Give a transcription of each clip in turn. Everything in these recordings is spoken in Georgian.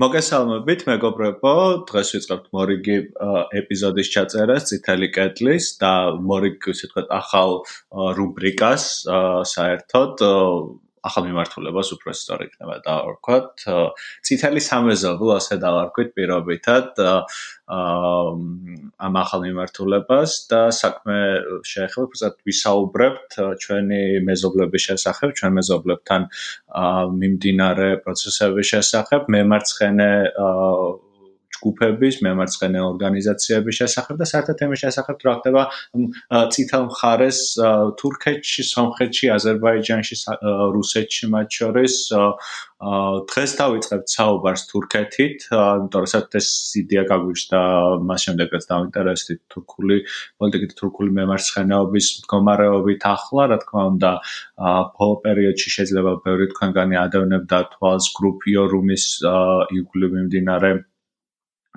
მოგესალმებით, მეგობრებო. დღეს ვიწყებთ მორიგი ეპიზოდის ჩაწერას ცითელი კეტლის და მორიგი ისე თქვა ახალ რუბრიკას საერთოდ ახალ მიმართულებას უფრო სწორი იქნება და ვთქვათ, ცითელი სამეზობლო ასე დავარქვით პირობითად ამ ახალ მიმართულებას და საქმე შეეხება უბრალოდ ვისაუბრებთ ჩვენი მეზობლების შესახებ, ჩვენ მეზობლებთან მიმდინარე პროცესების შესახებ, მემარცხენე ჯგუფების, მემარცხენე ორგანიზაციების შესახებ და საერთოდ ამის შესახებ რა ხდება ცითელ მხარეს თურქეთში, სომხეთში, აზერბაიჯანში, რუსეთში მათ შორის დღეს დავიწყებთ საუბარს თურქეთით, იმიტომ რომ საერთოდ ეს იდეა გაგვიჩნდა მას შემდეგ რაც დავინტერესდით თურქული პოლიტიკით, თურქული მემარცხენეობის მდგომარეობით ახლა, რა თქმა უნდა, ბოლო პერიოდში შეიძლება ბევრი თქვენგანი ადევნებდა თვალს გრუპიორუმის იგულივ მიმდინარე აა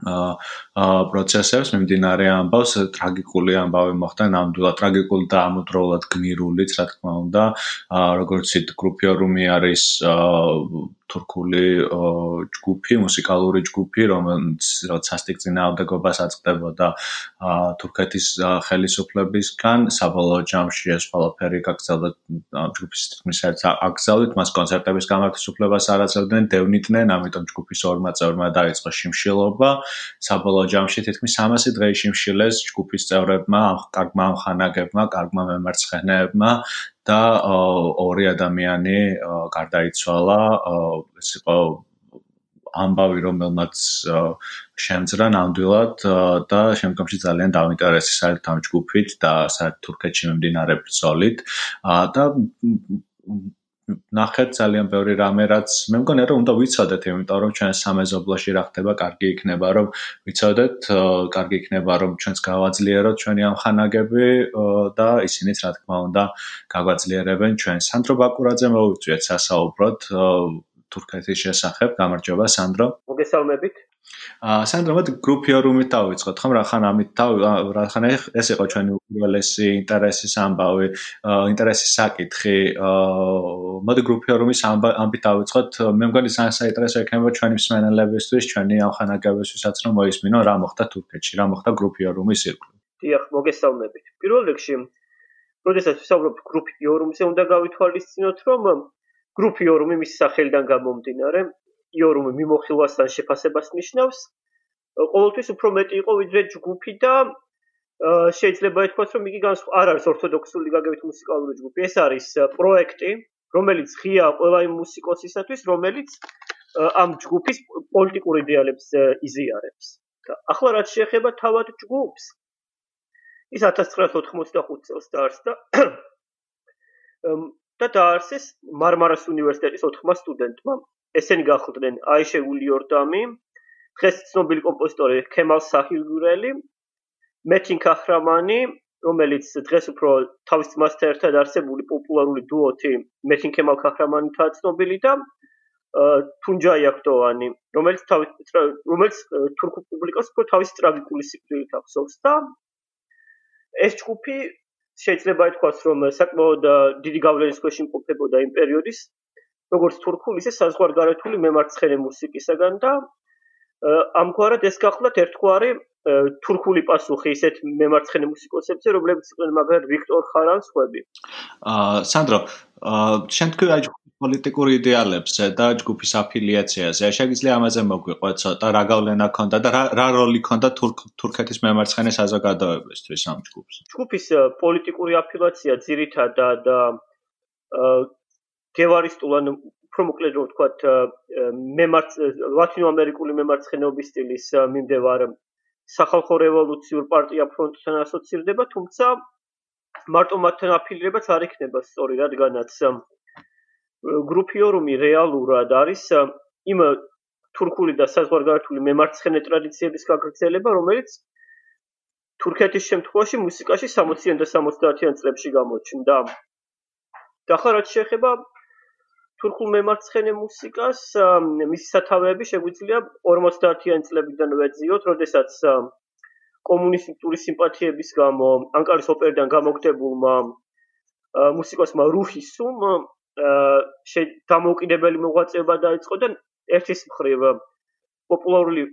პროცესებს. მიმდინარე ამბავს ტრაგიკული ამბავი მოხდა ნამდვილად. ტრაგიკული და ამოდროულად გმირულიც რა თქმა უნდა. როგორც ით გრუპიორუმი არის თურქული ჯგუფი, მუსიკალური ჯგუფი, რომელიც რაც სასტიკ ძინააღმდეგობას აწყდებოდა თურქეთის ხელისუფლებისგან, საბოლოო ჯამში ეს ყველაფერი გაგრძელდა ჯგუფის თქმის ერთ აკრძალვით, მას კონცერტების გამართვის უფლებას არ აძლევდნენ, დევნიდნენ, ამიტომ ჯგუფის ორმა წევრმა დაიწყო შიმშილობა. საბოლოო ჯამში თითქმის 300 დღეში შიმშილეს ჯგუფის წევრებმა, კარგმა ამხანაგებმა, კარგმა მემარცხენეებმა და ორი ადამიანი გარდაიცვალა ეს იყო ამბავი რომელმაც შემძრა ნამდვილად და შემდგომში ძალიან დაინტერესდა საერთოდ ამ ჯგუფით და საერთოდ თურქეთში მიმდინარე ბრძოლით. და ნახეთ ძალიან ბევრი რამე რაც მე მგონია რომ უნდა ვიცოდეთ იმიტომ რომ ჩვენ სამეზობლოში რა ხდება კარგი იქნება რომ ვიცოდეთ კარგი იქნება რომ ჩვენს გავაძლიეროთ ჩვენი ამხანაგები და ისინიც რა თქმა უნდა გაგვაძლიერებენ ჩვენ. სანდრო ბაკურაძე მოვიწვიეთ სასაუბროდ თურქეთის შესახებ გამარჯობა სანდრო. მოგესალმებით. აა სანდრო მოდი გრუპიორუმით დავიწყოთ ხომ რახან ამით თავ რახან ეს იყო ჩვენი უბრალესი ინტერესის ამბავი ინტერესის საკითხი აა მოდი გრუპიორუმის ამბით დავიწყოთ მე მგონი საინტერესო იქნება ჩვენი მსმენელებისთვის ჩვენი ახანაგებისთვისაც რომ მოისმინო რა მოხდა თურქეთში რა მოხდა გრუპიორუმის ირგვლივ. დიახ მოგესალმებით. პირველ რიგში როდესაც ვისაუბრობთ გრუპიორუმზე უნდა გავითვალისწინოთ რომ გრუპიორუმი მის სახელიდან გამომდინარე იორუმი მიმოხილვასთან შეფასებას ნიშნავს. ყოველთვის უფრო მეტი იყო ვიდრე ჯგუფი და შეიძლება ითქვას რომ იგი არ არის ორთოდოქსული გაგებით მუსიკალური ჯგუფი. ეს არის პროექტი, რომელიც ღია ყველა იმ მუსიკოსისათვის, რომელიც ამ ჯგუფის პოლიტიკურ იდეალებს იზიარებს. და ახლა რაც შეეხება თავად ჯგუფს, ის 1985 წელს დაარსდა და დაარსეს მარმარას უნივერსიტეტის 4 სტუდენტმა. ესენი გახლდნენ აიშე ულიორდამი, დღეს ცნობილი კომპოზიტორი ქემალ საჰილგურელი, მეთინ ქახრამანი, რომელიც დღეს უფრო თავის ძმასთან ერთად არსებული პოპულარული დუოტი მეთინ ქემალ ქახრამანითა ცნობილი და თუნჯაი აქტოვანი, რომელიც თავის რომელიც თურქულ პუბლიკას უფრო თავის ტრაგიკული სიკვდილით ახსოვს და ეს ჯგუფი შეიძლება ითქვას რომ საკმაოდ დიდი გავლენის ქვეშ იმყოფებოდა იმ პერიოდის როგორც თურქული, ისე საზღვარგარეთული მემარცხენე მუსიკისაგან და ამგვარად ეს გახლავთ ერთგვარი თურქული პასუხი ისეთ მემარცხენე მუსიკოსებზე, რომლებიც იყვნენ მაგალითად ვიქტორ ხარანსხვები. აა სანდრო, აა შენ თქვი აი პოლიტიკური იდეალებზე და ჯგუფის აფილიაციაზე. შეიძლება ამაზე მოგვიყვა ცოტა რა გავლენა ქონდა და რა რა როლი ქონდა თურქეთის მემარცხენე საზოგადოებისთვის ამ ჯგუფს? ჯგუფის პოლიტიკური აფილიაცია ძირითადად გევარისტულ ან უფრო მოკლედ რომ ვთქვათ მემარც ლათინოამერიკული მემარცხენეობის სტილის მიმდევარ სახალხო რევოლუციურ პარტია ფრონტთან ასოცირდება, თუმცა მარტო მათთან აფილირებაც არ იქნება სწორი, რადგანაც გრუპიორუმი რეალურად არის იმ თურქული და საზღვარგარეთული მემარცხენე ტრადიციების გაგრძელება, რომელიც თურქეთის შემთხვევაში მუსიკაში 60-იან და 70-იან წლებში გამოჩნდა. და ახლა რაც შეეხება თურქულ მემარცხენე მუსიკას მისი სათავეები შეგვიძლია 50-იან წლებიდან ვეძიოთ, როდესაც კომუნისტური სიმპათიების გამო ანკარის ოპერიდან გამოგდებულმა მუსიკოსმა რუჰისუმ დამოუკიდებელი მოღვაწეობა დაიწყო და ერთის მხრივ პოპულარული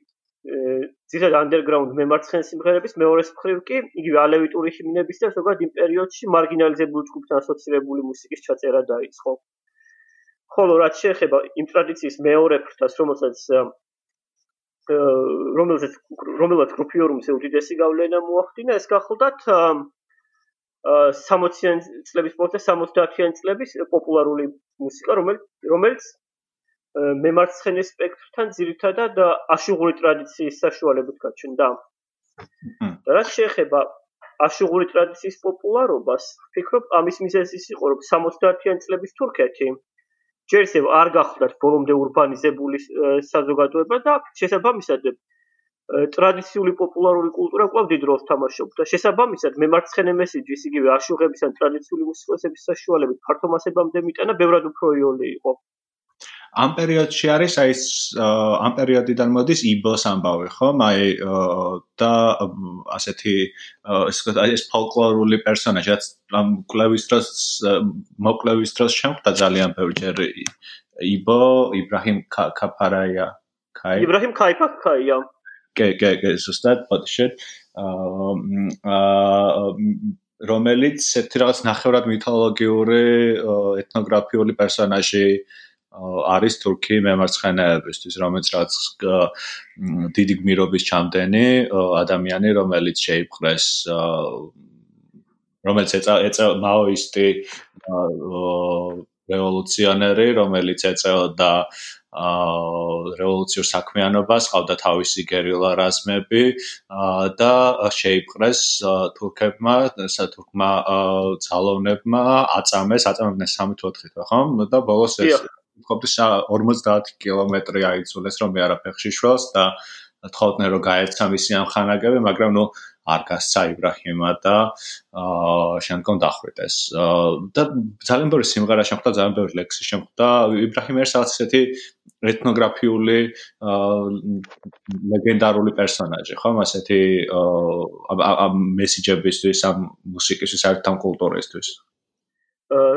ძირად underground მემარცხენე სიმღერების მეორეს მხრივ კი იგივე ალევიტური ჰიმნების და ზოგადად იმ პერიოდში მარგინალიზებული ჯგუფთან ასოცირებული მუსიკის ჩაწერა დაიწყო. ხოლო რაც შეეხება იმ ტრადიციის მეორე ფრთას, რომელსაც რომელსაც რომელსაც გრუპიორუმის უდიდესი გავლენა მოახდინა, ეს გახლდათ 60-იან წლების პოსტ 70-იან წლების პოპულარული მუსიკა, რომელიც რომელიც მემარცხენე სპექტრთან ძირითადად აშუღური ტრადიციის საშუალებით გაჩნდა. და რაც შეეხება აშუღური ტრადიციის პოპულარობას, ვფიქრობ, ამის მიზეზი იყო, რომ 70-იან წლების თურქეთი ჯერ ისევ არ გახლდათ ბოლომდე урბანიზებული საზოგადოება და შესაბამისად ტრადიციული პოპულარული კულტურა კვლავ დიდ როლს თამაშობდა. შესაბამისად, მემარცხენე მესიჯის იგივე აშუღების ან ტრადიციული მუსიკოსების საშუალებით ფართო მასებამდე მიტანა ბევრად უფრო იოლი იყო. ამ პერიოდში არის აი ეს ამ პერიოდიდან მოდის იბოს ამბავი, ხო? აი და ასეთი ეს ეს ფოლკლორული პერსონაჟი, რაც ამ კლევის დროს მოკლევის დროს შემხდა ძალიან ბევრჯერ იბო იბრაჰიმ კაფარაია, კაი. იბრაჰიმ კაიფაკაია. კე კე კე ზუსტად პოტშე აა რომელიც ერთი რაღაც ნახევრად მითოლოგიური ეთნოგრაფიული პერსონაჟი არის თურქი მემარცხენეებისთვის, რომელიც რაც დიდი გმირობის ჩამდენი ადამიანი, რომელიც შეიფყრეს რომელიც ეცა ეცა მაოისტი რევოლუციონერი, რომელიც ეწეოდა აა რევოლუციურ საქმიანობას, ყავდა თავისი გერილა რაზმები და შეიფყრეს თურქებმა, სათურქმა ძალოვნებმა, აწამეს, აწამებდნენ 3-4 ხო? და ბოლოს ეს მყოფის 50 კილომეტრი აიცულეს რომ მე არაფერში შველს და თხოვდნენ რომ გაეცა მისი ამ ხანაგები მაგრამ ნუ არ გასცა იბრაჰიმა და აა შემდგომ დახვიტეს და ძალიან ბევრი სიმღერა შემხდა ძალიან ბევრი ლექსი შემხდა იბრაჰიმი ერთ რაღაც ესეთი ეთნოგრაფიული ლეგენდარული პერსონაჟი ხომ ასეთი ამ მესიჯებისთვის ამ მუსიკისთვის არ თან კულტურისთვის.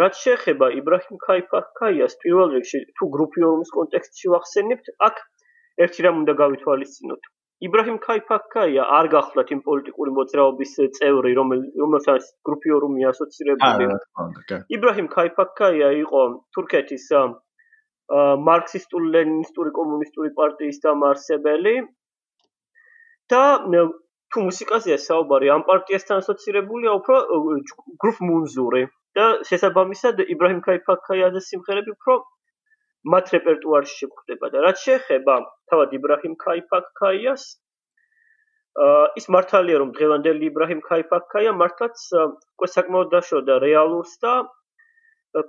რაც შეეხება იბრაჰიმ ქაიფაქაიას პირველ რიგში თუ გრუპიორმის კონტექსტში ვახსენებთ აქ ერთი რამ უნდა გავითვალისწინოთ იბრაჰიმ ქაიფაქაია არ გახლდათ იმ პოლიტიკური მოძრაობის წევრი რომელსაც გრუპიორმი ასოცირებული იბრაჰიმ ქაიფაქაია იყო თურქეთის მარქსისტული ლენინისტური კომუნისტური პარტიის დამაარსებელი და თუ მუსიკაზეა საუბარი ამ პარტიასთან ასოცირებულია უფრო გრუპ მუნზური და შესაბამისად იბრაჰიმ ქაიფაქაიაძის სიმღერები უფრო მათ რეპერტუარში შეგვხვდება და რაც შეეხება თავად იბრაჰიმ ქაიფაქაიას ის მართალია რომ დღევანდელი იბრაჰიმ ქაიფაქაია მართლაც უკვე საკმაოდ დაშორდა რეალურს და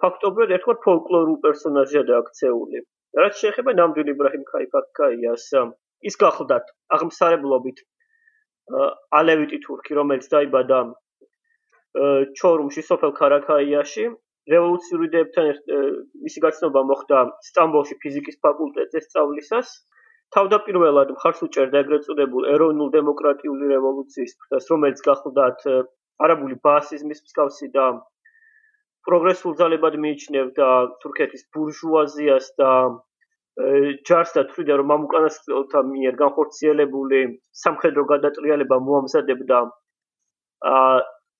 ფაქტობრივად ერთგვარ ფოლკლორულ პერსონაჟია დააქცეული. რაც შეეხება ნამდვილ იბრაჰიმ ქაიფაქაიას ის გახლდათ აღმსარებლობით ალევიტი თურქი რომელიც დაიბადა ჩორუმში სოფელ ქარაქაიაში რევოლუციური იდეებთან მისი გაცნობა მოხდა სტამბოლში ფიზიკის ფაკულტეტზე სწავლისას. თავდაპირველად მხარს უჭერდა ეგრეთ წოდებულ ეროვნულ დემოკრატიული რევოლუციის ფრთას რომელიც გახლდათ არაბული ბაასიზმის მსგავსი და პროგრესულ ძალებად მიიჩნევდა თურქეთის ბურჟუაზიას და ჯარს და თვლიდა რომ ამ უკანასკნელთა მიერ განხორციელებული სამხედრო გადატრიალება მოამზადებდა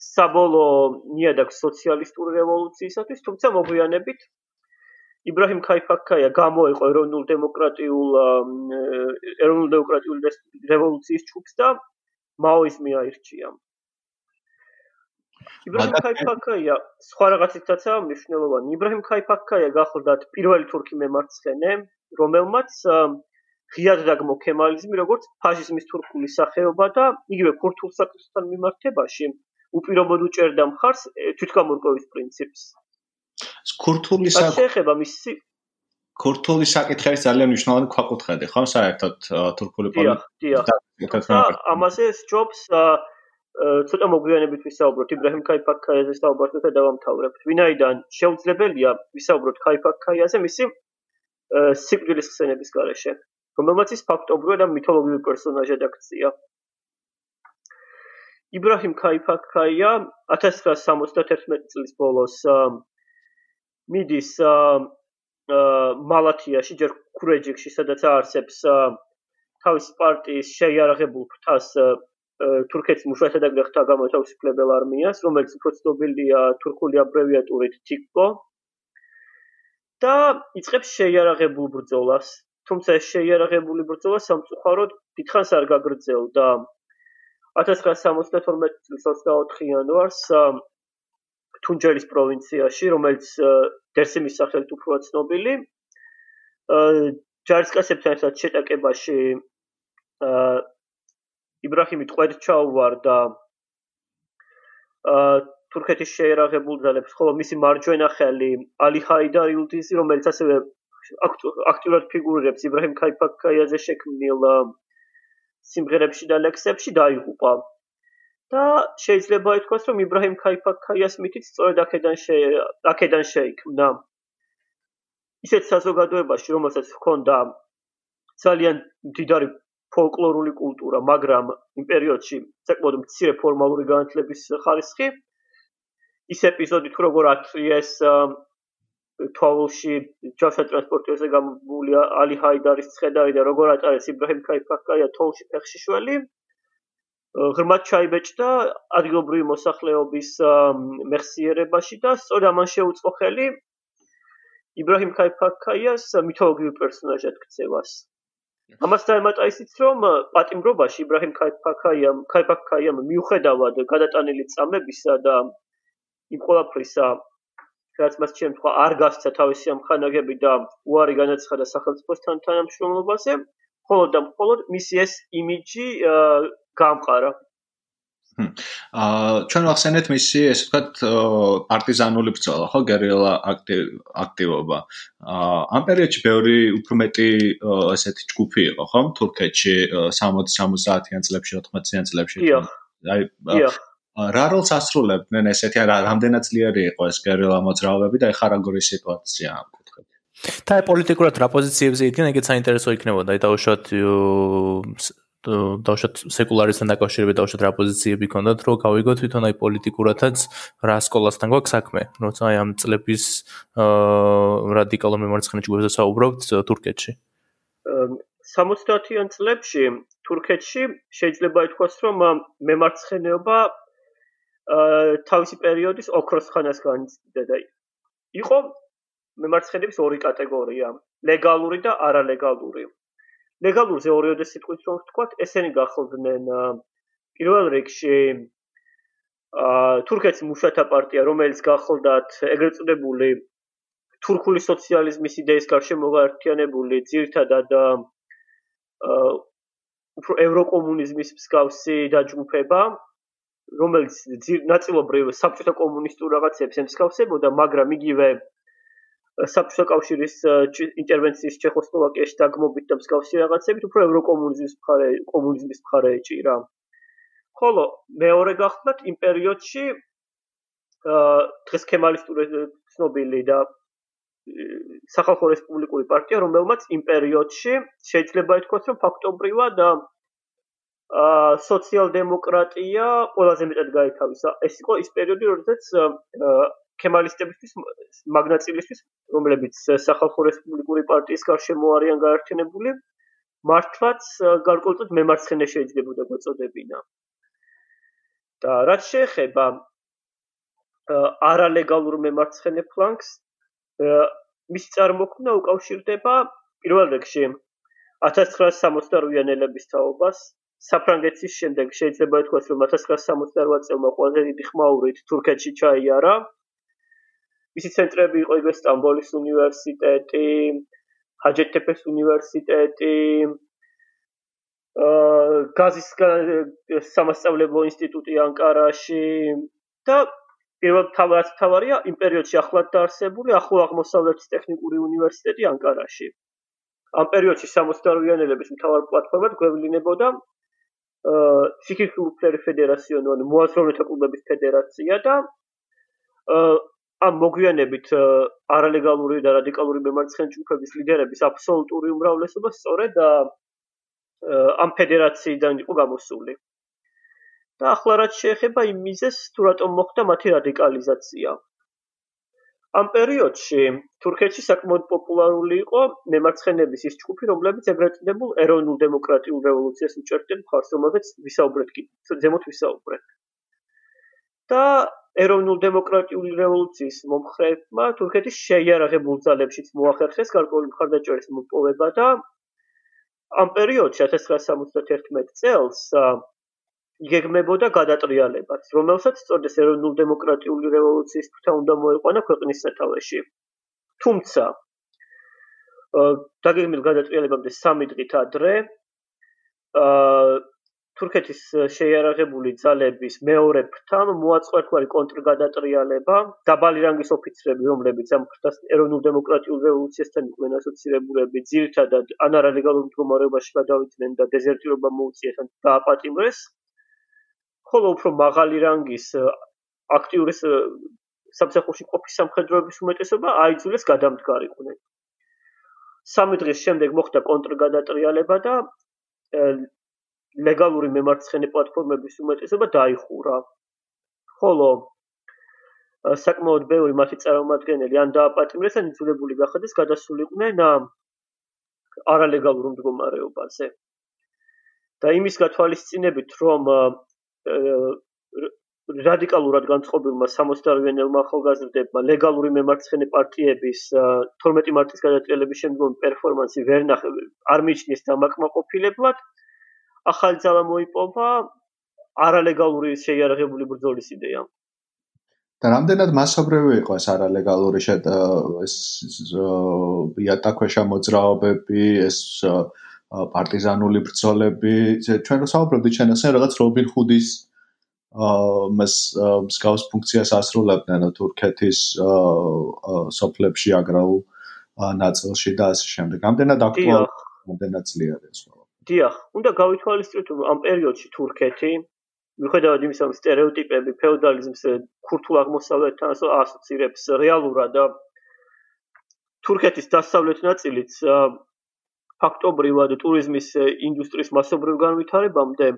საბოლოო ნიადაგ სოციალისტური რევოლუციისათვის, თუმცა მოგვიანებით იბრაჰიმ ქაიფაქაია გამოიყო ეროვნულ დემოკრატიულ ეროვნულ დემოკრატიული რევოლუციის ჯგუფს და მაოიზმი აირჩია. იბრაჰიმ ქაიფაქაია სხვა რაღაცითაცაა მნიშვნელოვანი. იბრაჰიმ ქაიფაქაია გახლდათ პირველი თურქი მემარცხენე, რომელმაც ღიად დაგმო ქემალიზმი როგორც ფაშიზმის თურქული სახეობა და იგივე ქურთულ საკითხთან მიმართებაში უპირობოდ უჭერდა მხარს თვითგამორკვევის პრინციპს. ქურთული საკითხი შეეხება მისი ქურთული საკითხი ძალიან მნიშვნელოვანი ქვაკუთხედი, ხო, საერთოდ თურქული პოლიტიკა. ამაზე ჯობს ცოტა მოგვიანებით ვისაუბროთ იბრაჰიმ ქაიფაქაიაზე საუბარს და დავამთავრებთ. ვინაიდან შეუძლებელია ვისაუბროთ ქაიფაქაიაზე მისი სიკვდილის ხსენების გარეშე, რომელმაც ის ფაქტობრივად ამ მითოლოგიურ პერსონაჟად აქცია. იბრაჰიმ ქაიფაქაია 1971 წლის ბოლოს მიდის მალათიაში ჯერ ქურეჯიკში სადაც არსებს თავის პარტიის შეიარაღებულ ფრთას თურქეთის მუშათა და გრეხთა გამოთავისუფლებელ არმიას, რომელიც უფრო ცნობილია თურქული აბრევიატურით TIKPO და იწყებს შეიარაღებულ ბრძოლას. თუმცა შეიარაღებული ბრძოლა სამწუხაროდ დიდხანს არ გაგრძელდა. 1972 წლის 24 იანვარს თუნჯელის პროვინციაში, რომელიც დერსიმის სახელით უფრო ცნობილი, ჯარისკაცებთან ერთად შეტაკებაში იბრაჰიმი ტყვედ ჩაუვარდა თურქეთის შეერაღებულ ძალებს, ხოლო მისი მარჯვენა ხელი ალი ჰაიდარ იულდიზი, რომელიც ასევე აქტიურად ფიგურირებს იბრაჰიმ ქაიფაკაიაზე შექმნილ სიმღერებში და ლექსებში დაიღუპა. და შეიძლება ითქვას, რომ იბრაჰიმ ქაიფაკაიას მითით სწორედ აქედან შე აქედან შეიქმნა. ისეთ საზოგადოებაში, რომელსაც ჰქონდა ძალიან დიდარი ფოლკლორული კულტურა, მაგრამ იმ პერიოდში საკმაოდ მცირე ფორმალური განათლების ხარისხი, ის ეპიზოდი თუ როგორ ათრიეს თვალში ჯაშა ტრანსპორტიოზე გამული ალი ჰაიდარის ცხედარი და როგორ ატარეს იბრაჰიმ ქაიფაკაია თვალში ფეხშიშველი ღრმად ჩაიბეჭდა ადგილობრივი მოსახლეობის მეხსიერებაში და სწორედ ამან შეუწყო ხელი იბრაჰიმ ქაიფაკაიას მითოლოგიურ პერსონაჟად ქცევას. ამას დაემატა ისიც, რომ პატიმრობაში იბრაჰიმ ქაიფაკაიამ ქაიფაკაიამ მიუხედავად გადატანილი წამებისა და იმ ყველაფრისა, რაც მას შემთხვევა არ გასცა თავისი ამხანაგები და უარი განაცხადა სახელმწიფოსთან თანამშრომლობაზე, მხოლოდ და მხოლოდ მისი ეს იმიჯი გამყარა. აა ჩვენ ვახსენეთ მისი ესე ვთქვათ პარტიზანული ბრძოლა, ხო, გერილა აქტივობა. აა ამ პერიოდში ბევრი უფრო მეტი ესეთი ჯგუფი იყო, ხო, თურქეთში 60-70-იან წლებში, 80-იან წლებში. აი რა როლს ასრულებდნენ ესეთი რა რამდენად ძლიერი იყო ეს გერილა მოძრაობები და ეხა როგორი სიტუაცია ამ კუთხით? და პოლიტიკურად რა პოზიციებზე იდგნენ, ეგეც საინტერესო იქნებოდა. აი დაუშვათ დავშოთ სეკულარისთან დაკავშირებით დავშოთ რა პოზიციები ქონდათ რომ გავიგო თვითონ აი პოლიტიკურათაც რა სკოლასთან გვაქვს საქმე როცა აი ამ წლების რადიკალურ მემარცხენე ჯგუფებზე საუბრობთ თურქეთში 70-იან წლებში თურქეთში შეიძლება ითქვას რომ მემარცხენეობა თავისი პერიოდის ოქროს ხანას განიცდიდა და იყო მემარცხენეების ორი კატეგორია ლეგალური და არალეგალური. ლეგალურზე ორიოდე სიტყვით რომ ვთქვათ, ესენი გახოდნენ პირველ რიგში აა თურქეთის მუშათა პარტია, რომელიც გახოლდათ ეგრეთ წოდებული თურქული სოციალიზმის იდეის გარშემო გაერთიანებული ძირთადად უფრო ევროკომუნიზმის მსგავსი დაჯგუფება, რომელიც ნაწილობრივ საბჭოთა კომუნისტურ რაღაცებს ემსგავსებოდა, მაგრამ იგივე საბჭოთა კავშირის ინტერვენციის ჩეხოსლოვაკიაში დაგმობით და მსგავსი რაღაცებით უფრო ევროკომუნიზმის მხარე კომუნიზმის მხარე ეჭირა. ხოლო მეორე გახლავთ იმ პერიოდში აა დღეს ქემალისტური ცნობილი და სახალხო რესპუბლიკური პარტია, რომელმაც იმ პერიოდში შეიძლება ითქვას, რომ ფაქტობრივად აა სოციალ-დემოკრატია ყველაზე მეტად გაითავისა. ეს იყო ის პერიოდი, როდესაც ქემალისტებისთვის მაგნაწილისთვის რომლებიც სახალხო რესპუბლიკური პარტიის გარშემო არიან გაერთიანებული მართლაც გარკვეულწოდ მემარცხენე შეიძლებოდა გვეწოდებინა და რაც შეეხება არალეგალურ მემარცხენე ფლანგს მის წარმოქმნა უკავშირდება პირველ რიგში 1968-იან ელების თაობას საფრანგეთის შემდეგ შეიძლება ითქვას რომ 1968 წელმა ყველაზე დიდი ხმაურით თურქეთში ჩაიარა მისი ცენტრები იყო იგივე სტამბოლის უნივერსიტეტი, ჰაჯეთეპეს უნივერსიტეტი, აა გაზის სამასწავლებლო ინსტიტუტი ანკარაში და პირველ თავად თავარია იმ პერიოდში ახლად დაარსებული ახლო აღმოსავლეთის ტექნიკური უნივერსიტეტი ანკარაში. ამ პერიოდში 68-იანელების მთავარ პლატფორმად გვევლინებოდა აა სიქიქულფლერი ფედერაციონი, ანუ მოაზროვნეთა კლუბების ფედერაცია და ამ მოგვიანებით არალეგალური და რადიკალური მემარცხენე ჯგუფების ლიდერების აბსოლუტური უმრავლესობა სწორედ ამ ფედერაციიდან იყო გამოსული. და ახლა რაც შეეხება იმ მიზეს, თუ რატომ მოხდა მათი რადიკალიზაცია. ამ პერიოდში თურქეთში საკმაოდ პოპულარული იყო მემარცხენების ის ჯგუფი, რომლებიც ეგრეთ წოდებულ ეროვნულ დემოკრატიულ რევოლუციას უჭერდნენ მხარს, რომელზეც ვისაუბრეთ კი, ზემოთ ვისაუბრეთ. და ეროვნულ დემოკრატიული რევოლუციის მომხრეებმა თურქეთის შეიარაღებულ ძალებშიც მოახერხეს გარკვეული მხარდაჭერის მოპოვება და ამ პერიოდში 1971 წელს იგეგმებოდა გადატრიალებაც, რომელსაც სწორდეს ეროვნულ დემოკრატიული რევოლუციის ფრთა უნდა მოეყვანა ქვეყნის სათავეში. თუმცა დაგეგმილ გადატრიალებამდე 3 დღით ადრე აა თურქეთის შეიარაღებული ძალების მეორე ფრთამ მოაწყო ერთგვარი კონტრგადატრიალება, დაბალი რანგის ოფიცრები, რომლებიც ამ ფრთას ეროვნულ დემოკრატიულ რევოლუციასთან იყვნენ ასოცირებულები, ძირითადად ანარალეგალურ მდგომარეობაში გადავიდნენ და დეზერტირობა მოუწიეს ან დააპატიმრეს. ხოლო უფრო მაღალი რანგის აქტიური სამსახურში ყოფის სამხედროების უმეტესობა აიძულეს გადამდგარიყვნენ. სამი დღის შემდეგ მოხდა კონტრგადატრიალება და ლეგალური მემარცხენე პლატფორმების უმეტესობა დაიხურა. ხოლო საკმაოდ ბევრი მათი წარმომადგენელი ან დააპატიმრეს ან იძულებული გახადეს გადასულიყვნენ არალეგალურ მდგომარეობაზე. და იმის გათვალისწინებით, რომ რადიკალურად განწყობილმა 68-იანელმა ახალგაზრდებმა ლეგალური მემარცხენე პარტიების 12 მარტის გადატრიალების შემდგომ პერფორმანსი ვერ ნახეს არ მიჩნიეს დამაკმაყოფილებლად. ახალი ძალა მოიპოვა არალეგალური შეიარაღებული ბრძოლის იდეა. და რამდენად მასობრივი იყო ეს არალეგალური შედ ეს იატაქვეშა მოძრაობები ეს პარტიზანული ბრძოლები ჩვენ ვსაუბრობთ ჩანასენ რაღაც რობინ ჰუდის აა მას მსგავს ფუნქციას ასრულებდნენ თურქეთის სოფლებში აგრაულ ნაწილში და ასე შემდეგ. ამდენად აქტუალური, ამდენად ძლიერი ეს ყველა. დიახ, უნდა გავითვალისწინოთ ამ პერიოდში თურქეთი მიუხედავად იმისა, რომ стереოტიპები феодализმს ქურთულ აღმოსავლეთთან ასოცირებს რეალურად და თურქეთის დასავლეთ ნაწილიც ფაქტობრივად ტურიზმის ინდუსტრიის მასობრივ განვითარებამდე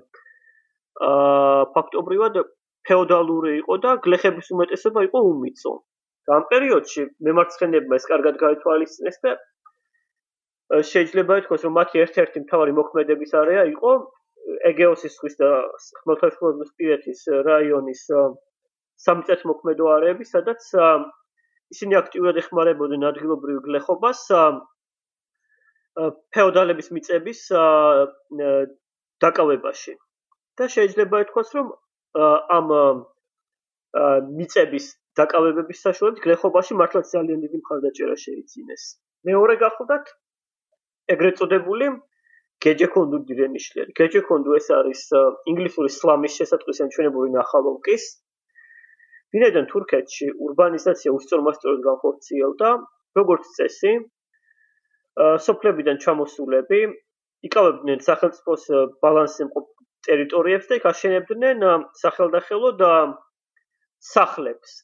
აა ფაქტობრივად ფეოდალური იყო და გლეხების უმეტესობა იყო უმიწო. ამ პერიოდში მემარცხენეებმა ეს კარგად გაითვალისწინეს და შეიძლება ითქვას, რომ მათი ერთ-ერთი მთავარი მოქმედების არეა იყო ეგეოსის ზღვის და ხმელთაშუაზღვისპირეთის რაიონის სამიწათმოქმედო არეები, სადაც ისინი აქტიურად ეხმარებოდნენ ადგილობრივ გლეხობას ფეოდალების მიწების დაკავებაში. და შეიძლება ითქვას, რომ ამ მიწების დაკავებების საშუალებით გლეხობაში მართლაც ძალიან დიდი მხარდაჭერა შეიძინეს. მეორე გახლდათ ეგრეთ წოდებული გეჯეკონდუ დირენიშლერი. გეჯეკონდუ ეს არის ინგლისური სლამის შესაწყისენ ჩვენებური ნახალოვკის. ვინაიდან თურქეთში урბანიზაცია უსწორმასწორად განხორციელდა, როგორც წესი, სოფლებიდან ჩამოსულები იკავებდნენ სახელმწიფოს ბალანსზე მყოფ ტერიტორიებს და იქ აშენებდნენ სახელდახელო და სახლებს.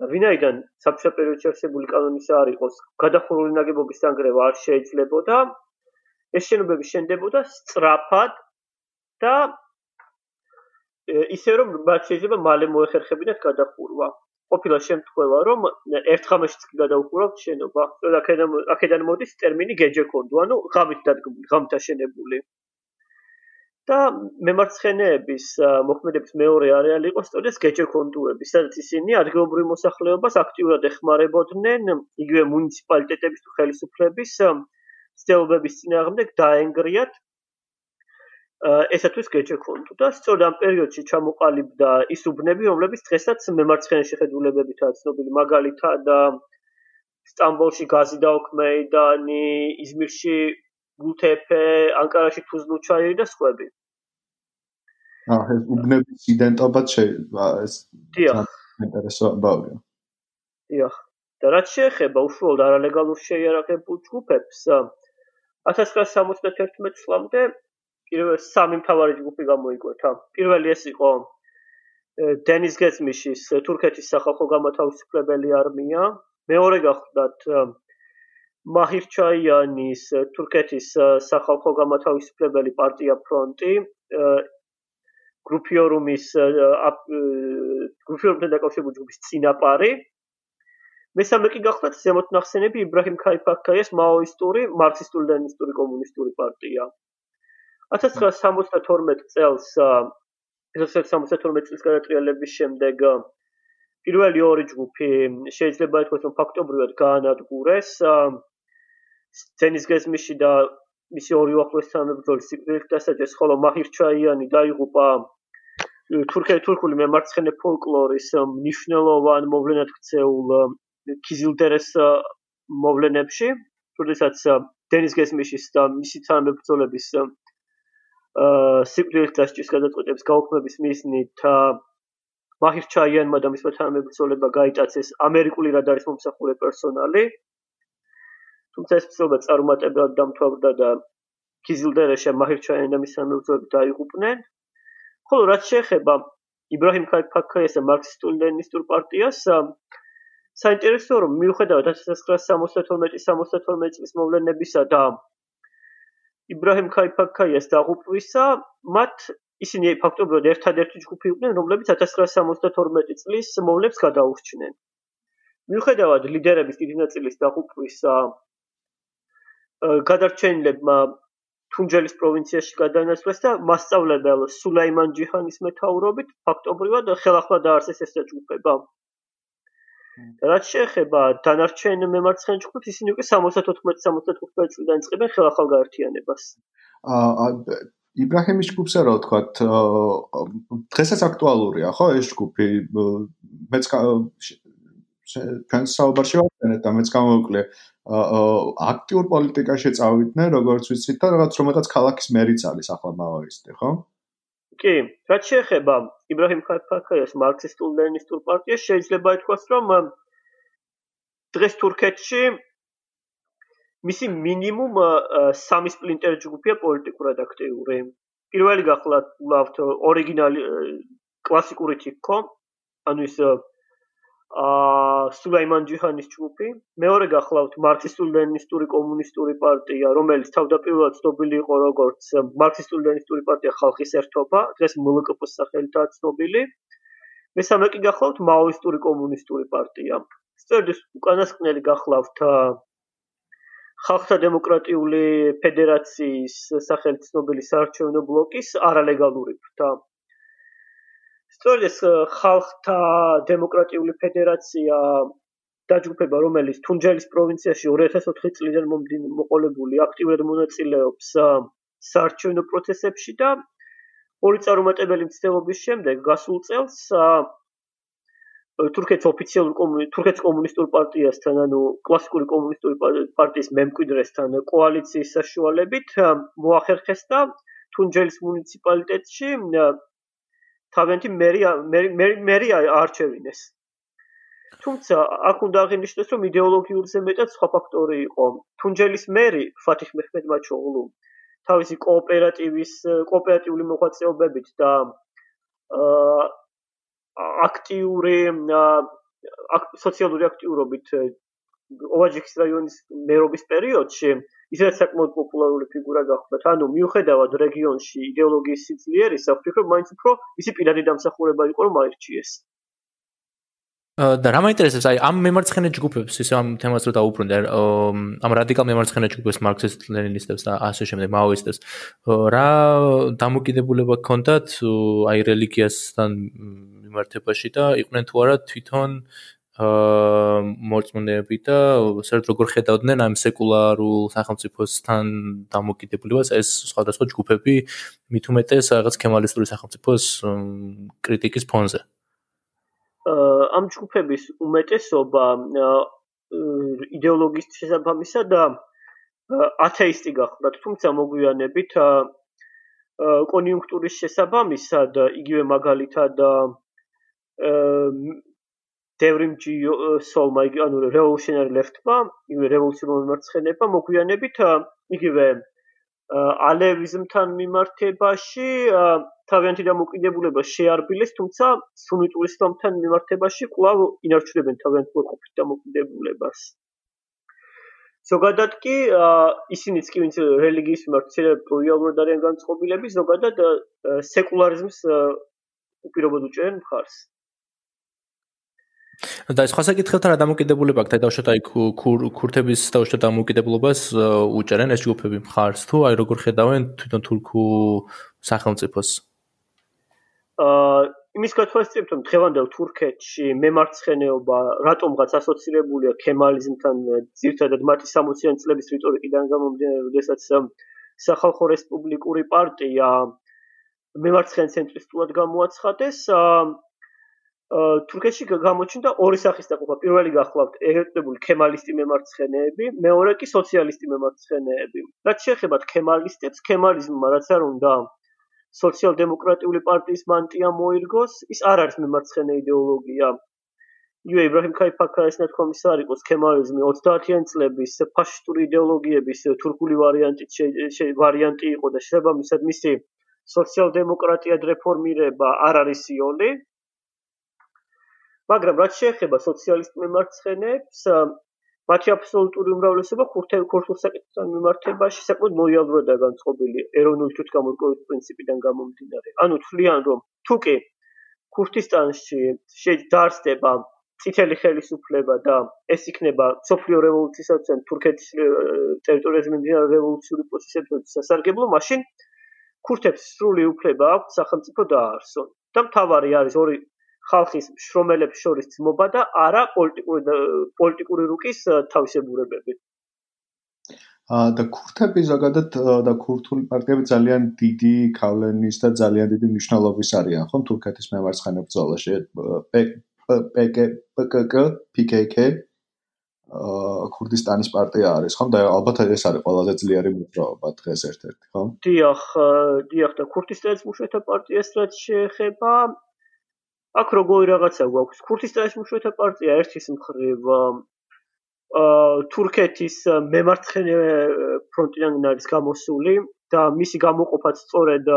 და ვინაიდან საბჭოთა პერიოდში არსებული კანონის არ იყოს, გადახურული ნაგებობის სანგრევა არ შეიძლებოდა. ეს შენობები შენდებოდა სწრაფად და ისე რომ მათ შეიძლება მალე მოეხერხებინათ გადახურვა. ყოფილა შემთხვევა, რომ ერთხამაშიც კი გადაუხურავთ შენობა. და აქედან აქედან მოდის ტერმინი გეჯეკონდუ, ანუ ღამით დადგმული, ღამით აშენებული. და მემარცხენეების მოქმედების მეორე არეალი იყო სწორედ გეჯეკონდუები, სადაც ისინი ადგილობრივ მოსახლეობას აქტიურად ეხმარებოდნენ იგივე მუნიციპალიტეტების თუ ხელისუფლების ცდილობების წინააღმდეგ დაენგრიათ ესათვის გეჯეკონდუ და სწორედ ამ პერიოდში ჩამოყალიბდა ის უბნები, რომლებიც დღესაც მემარცხენე შეხედულებებითაა ცნობილი, მაგალითად სტამბოლში გაზი დაოქმეიდანი, იზმირში გუთეფე, ანკარაში თუზლუჩაი და სხვები. აა ეს უბნების იდენტობაც შეიძლება ეს ინტერესო ბავშვი. დიახ. და რაც შეეხება უშუალოდ არალეგალურ შეიარაღებულ ჯგუფებს 1971 წლამდე პირველ სამი მთავარი ჯგუფი გამოიკვეთა. პირველი ეს იყო დენის გესმიშის თურქეთის სახალხო გამოთავისუფლებელი არმია. მეორე გახლდათ მაჰირჩაიანის თურქეთის სახალხო გამოთავისუფლებელი პარტია ფრონტი გრუპიორუმის გრუპიორუმთან დაკავშირებული ჯგუფის წინაპარი მესამე კი გახლავთ ზემოთ ნახსენები იბრაჰიმ ქაიფაქაიას მაოისტური მარქსისტული ლენინისტური კომუნისტური პარტია 1972 წელს 1972 წლის გადატრიალების შემდეგ პირველი ორი ჯგუფი შეიძლება ითქვას რომ ფაქტობრივად გაანადგურეს სცენის გესმიში და მისი ორი უახლოესი თანამებრძოლი სიკვდილით დასაჯეს ხოლო მაჰირ ჩაიანი დაიღუპა თურქე თურქული მემარცხენე ფოლკლორის მნიშვნელოვან მოვლენად ქცეულ კიზილდერეს მოვლენებში როდესაც დენის გესმიშის და მისი თანამებრძოლების სიკვდილით დასაჯის გადაწყვეტების გაუქმების მიზნით მაჰირ ჩაიანმა და მისმა თანამებრძოლებმა გაიტაცეს ამერიკული რადარის მომსახურე პერსონალი. თუმცა ეს ცდილობა წარუმატებლად დამთავრდა და კიზილდერეშა მაჰირ ჩაიანი და მის თანამებრძოლები დაიღუპნენ. ხოლო რაც შეეხება იბრაჰიმ ქაიფაქაიას და მარქსისტულ ლენინისტურ პარტიას, საინტერესოა რომ მიუხედავად 1972-72 წლის მოვლენებისა და იბრაჰიმ ქაიფაქაიას დაღუპვისა, მათ ისინი ფაქტობრივად ერთადერთი ჯგუფი იყვნენ, რომლებიც 1972 წლის მოვლენებს გადაურჩნენ. მიუხედავად ლიდერების დიდი ნაწილის დაღუპვისა, გადარჩენილებმა თუნჯელის პროვინციაში გადაინაცვლეს და მასწავლებელ სულაიმან ჯიჰანის მეთაურობით ფაქტობრივად ხელახლა დაარსეს ეს ჯგუფება. რაც შეეხება დანარჩენ მემარცხენე ჯგუფებს, ისინი უკვე 74-75 წლიდან იწყებენ ხელახალ გაერთიანებას. აა იბრაჰიმის ჯგუფზე რა ვთქვა, დღესაც აქტუალურია, ხო, ეს ჯგუფი მეც ჩვენ საუბარში ვართ და მეც გამოვიკლე აქტიურ პოლიტიკაში წავიდნენ, როგორც ვიცით და რაღაც რომელაც ქალაქის მერიც არის ახლა მაოისტი, ხო? კი, რაც შეეხება იბრაჰიმ ხალიფაქაიას მარქსისტულ ლენინისტურ პარტიას, შეიძლება ითქვას, რომ დღეს თურქეთში მისი მინიმუმ სამი სპლინტერ ჯგუფია პოლიტიკურად აქტიური. პირველი გახლავთ ლავთ ორიგინალი კლასიკური თიქო, ანუ ის აა სულაიმან ჯიჰანის ჯგუფი. მეორე გახლავთ მარქსისტულ-ლენინისტური კომუნისტური პარტია, რომელიც თავდაპირველად ცნობილი იყო როგორც მარქსისტულ-ლენინისტური პარტია ხალხის ერთობა, დღეს მლკპ-ის სახელითაა ცნობილი. მესამე კი გახლავთ მაოისტური კომუნისტური პარტია. სწორედ უკანასკნელი გახლავთ ხალხთა დემოკრატიული ფედერაციის სახელით ცნობილი საარჩევნო ბლოკის არალეგალური ფრთა. სწორედ ეს ხალხთა დემოკრატიული ფედერაცია დაჯგუფება, რომელიც თუნჯელის პროვინციაში 2004 წლიდან მომყოლებული აქტიურად მონაწილეობს საარჩევნო პროცესებში და ორი წარუმატებელი მცდელობის შემდეგ გასულ წელს თურქეთის ოფიციალურ თურქეთის კომუნისტურ პარტიასთან, ანუ კლასიკური კომუნისტური პარტიის მემკვიდრესთან კოალიციის საშუალებით მოახერხეს და თუნჯელის მუნიციპალიტეტში თავიანთი მერი მერი არჩევინეს. თუმცა აქ უნდა აღინიშნოს, რომ იდეოლოგიურზე მეტად სხვა ფაქტორი იყო. თუნჯელის მერი ფათიხ მეჰმედმაჩოღლუ თავისი კოოპერატივის კოოპერატიული მოღვაწეობებით და აქტიური სოციალური აქტიურობით ოვაჯიქის რაიონის მერობის პერიოდში ისედაც საკმაოდ პოპულარული ფიგურა გახდა. ანუ მიუხედავად რეგიონში იდეოლოგიის სიძლიერისა, ვფიქრობ, მაინც უფრო ისი პირადი დამსახურება იყო, რომ აირჩიეს. და რა მაინტერესებს, აი ამ მემარცხენე ჯგუფებს, ისე ამ თემას რო დაუბრუნდა, ამ რადიკალ მემარცხენე ჯგუფებს, მარქსისტ ლენინისტებს და ასე შემდეგ, მაოისტებს, რა დამოკიდებულება ჰქონდათ აი რელიგიასთან მიმართებაში და იყვნენ თუ არა თვითონ აა მოწმენეები და საერთოდ როგორ ხედავდნენ ამ სეკულარულ სახელმწიფოსთან დამოკიდებულებას ეს სხვადასხვა ჯგუფები მით უმეტეს რაღაც კემალისტური სახელმწიფოს კრიტიკის ფონზე. აა ამ ჯგუფების უმეტესობა იდეოლოგიის შესაბამისა და ათეისტი გახლდათ, თუმცა მოგვიანებით აა კონიუნქტურის შესაბამისად იგივე მაგალითად აა დევრიმჯი სოლმა იგი ანუ რევოლუციონარი ლეფტმა, იგივე რევოლუციონარი მარცხენება მოგვიანებით იგივე ალევიზმთან მიმართებაში თავიანთი დამოკიდებულება შეარბილეს, თუმცა სუნიტური ისლამთან მიმართებაში კვლავ ინარჩუნებენ თავიანთ ყოფით დამოკიდებულებას. ზოგადად კი ისინიც კი ვინც რელიგიის მიმართ შეიძლება პროიალურად არიან განწყობილები, ზოგადად სეკულარიზმს უპირობოდ უჭერენ მხარს. და ეს ხასაკითხებთან რა დამოკიდებულება აქვს? დაუშვათ აი ქურთების დაუშვათ დამოკიდებულებას უჭერენ ეს ჯგუფები მხარს თუ აი როგორ ხედავენ თვითონ თურქუ სახელმწიფოს? აა იმის გათვალისწინებთ რომ დღევანდელ თურქეთში მემარცხენეობა რატომღაც ასოცირებულია ქემალიზმთან ძირთადად მათი 60-იანი წლების რიტორიკიდან გამომდინარე, როდესაც სახალხო რესპუბლიკური პარტია მემარცხენე ცენტრისტულად გამოაცხადეს თურქეთში გამოჩნდა ორი სახის დაყოფა. პირველი გახლავთ ეგრეთებული ქემალისტი მემარცხენეები, მეორე კი სოციალისტი მემარცხენეები. რაც შეეხება ქემალისტებს, ქემალიზმმა რაც არ უნდა სოციალ-დემოკრატიული პარტიის მანტია მოირგოს, ის არ არის მემარცხენე იდეოლოგია. იუ იბრაჰიმ ქაიფაქა ეს ნათქვამის არ იყოს ქემალიზმი 30-იან წლების ფაშისტური იდეოლოგიების თურქული ვარიანტი ვარიანტი იყო და შესაბამისად მისი სოციალ-დემოკრატიად რეფორმირება არ არის იონი. მაგრამ რაც შეეხება სოციალისტ მემარცხენეებს, მათი აბსოლუტური უმრავლესობა ხურთელ ქურთულ საკითხთან მიმართებაში საკმაოდ მოიაზრებოდა განწყობილი ეროვნული თვითგამორგოვის პრინციპიდან გამომდინარე. ანუ თვლიან, რომ თუკი ქურთისტანში შეძარცდება წითელი ხელისუფლება და ეს იქნება სოფლიო რევოლუციისას ან თურქეთის ტერიტორიაზე მიმდინარე რევოლუციური პროცესების სასარგებლო, მაშინ ქურთებს სრული უფლება აქვს სახელმწიფო დაარსონ და მთავარი არის ორი ხალხის შრომელებს შორის ძმობა და არა პოლიტიკური პოლიტიკური რუკის თავისებურებები. აა და ქურთები ზოგადად და ქურთული პარტიები ძალიან დიდი ქავლენის და ძალიან დიდი მნიშვნელობის არიან, ხო, თურქეთის მემარცხენე ბრძოლაში. პკ პკკ PKK ქურდისტანის პარტია არის, ხო? და ალბათ ეს არის ყველაზე ძლიერი მოძრაობა დღეს ერთ-ერთი, ხო? დიახ, დიახ და ქურდისტანის მუშათა პარტიას რაც შეეხება აქ როგორი რაღაცა გვაქვს? ქურდისტანის მუშათა პარტია ერთის მხრივ აა თურქეთის მემარცხენე ფრონტიდან არის გამოსული და მისი გამოყოფაც სწორედ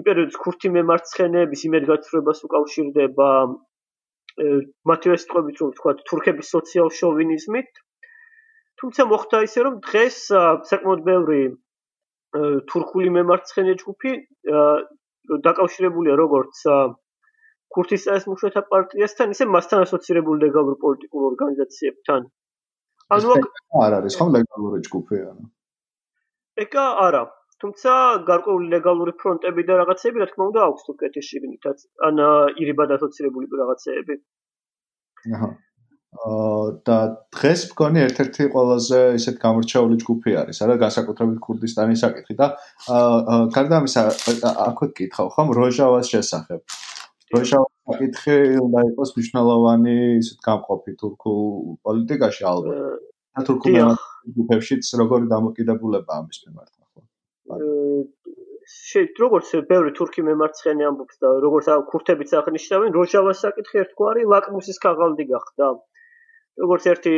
იმპერიის ქურთი მემარცხენეების იმედგაცრუებას უკავშირდება მათივე სიტყვებით რომ ვთქვა თურქების სოციალ შოვინიზმით თუმცა მოხდა ისე რომ დღეს საკმაოდ ბევრი თურქული მემარცხენე ჯგუფი დაკავშირებულია როგორც ქურთისტანის მუშათა პარტიასთან ისე მასთან ასოცირებული ლეგალურ პოლიტიკურ ორგანიზაციებთან. ანუ არ არის ხო ლეგალური ჯგუფი ანუ? ეკა არა. თუმცა გარკვეული ლეგალური ფრონტები და რაღაცები რა თქმა უნდა აქვს თურქეთის შიგნითაც ან ირიბად ასოცირებული რაღაცეები. აჰა. აა და დღეს მგონი ერთ-ერთი ყველაზე ისეთ გამორჩეული ჯგუფი არის, არა განსაკუთრებით ქურდისტანის საკითხი და აა გარდა ამისა აქვე გითხავ ხომ როჟავას შესახებ. როჟავას საკითხი უნდა იყოს მნიშვნელოვანი ისეთ გამყოფი თურქულ პოლიტიკაში ალბათ. და თურქულ ჯგუფებშიც როგორი დამოკიდებულება ამის მიმართ ახლა. შეიძლება როგორც ბევრი თურქი მემარცხენე ამბობს და როგორც ქურთებიც აღნიშნავენ, როჟავას საკითხი ერთგვარი ლაკმუსის ქაღალდი გახდა. როგორც ერთი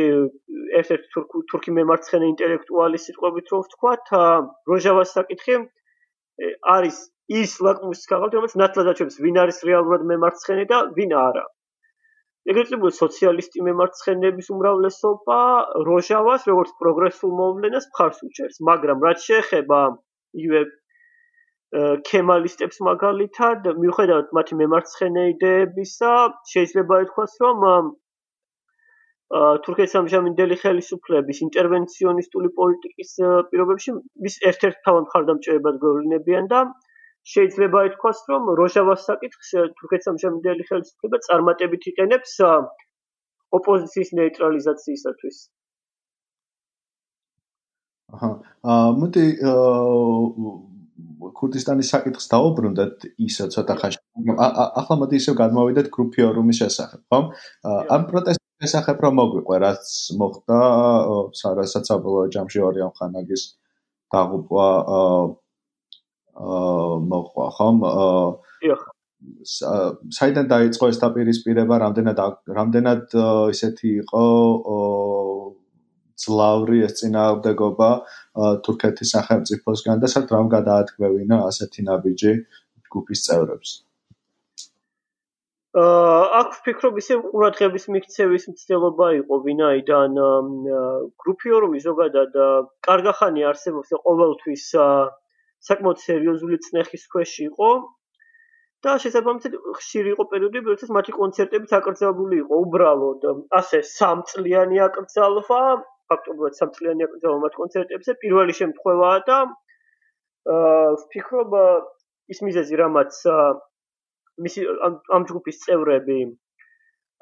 ერთ-ერთი თურქი მემარცხენე ინტელექტუალის სიტყვებით რომ ვთქვათ, როჟავას საკითხი არის ის ლაკმუსის ქაღალდი, რომელიც ნათლად აჩვენებს, ვინ არის რეალურად მემარცხენე და ვინ არა. ეგრეთ წოდებული სოციალისტი მემარცხენეების უმრავლესობა როჟავას როგორც პროგრესულ მოვლენას მხარს უჭერს, მაგრამ რაც შეეხება იგივე ქემალისტებს მაგალითად, მიუხედავად მათი მემარცხენე იდეებისა, შეიძლება ითქვას, რომ თურქეთის ამჟამინდელი ხელისუფლების ინტერვენციონისტული პოლიტიკის პირობებში მის ერთ-ერთ თავად მხარდამჭერებად გვევლინებიან და შეიძლება ითქვას, რომ როჟავას საკითხს თურქეთის ამჟამინდელი ხელისუფლება წარმატებით იყენებს ოპოზიციის ნეიტრალიზაციისათვის. აჰა. აა მოდი ქურდისტანის საკითხს დაუბრუნდეთ ისე ცოტა ხანში. ახლა მოდი ისე გადმოვიდეთ გრუპიორუმის შესახებ, ხო? ამ პროტესტ შესახებ რომ მოგვიყვა რაც მოხდა სარასაც აბოლო ჯამში ორიონ ხანაგის დაღუპვა აა მოხდა ხომ? საიდან დაიწყო ეს დაპირისპირება? რამდენად რამდენად ისეთი იყო? ძლავრი ეს წინააღმდეგობა თურქეთის სახელმწიფოსგან და სად რამ გადაათქმევინა ასეთი ნაბიჯი ჯგუფის წევრებს? აქ ვფიქრობ ისე ყურადღების მიქცევის მცდელობა იყო ვინაიდან გრუპიორუმი ზოგადად კარგახანი არსებობს ყოველთვის საკმაოდ სერიოზული წნეხის ქვეშ იყო. და შესაბამისად ხშირი იყო პერიოდი, როდესაც მათი კონცერტები აკრძალული იყო უბრალოდ ასე სამწლიანი აკრძალვა, ფაქტობრივად სამწლიანი აკრძალვა მათ კონცერტებზე პირველი შემთხვევაა და აა ვფიქრობ ის მიზეზი რამაც მისი ამ ჯგუფის წევრები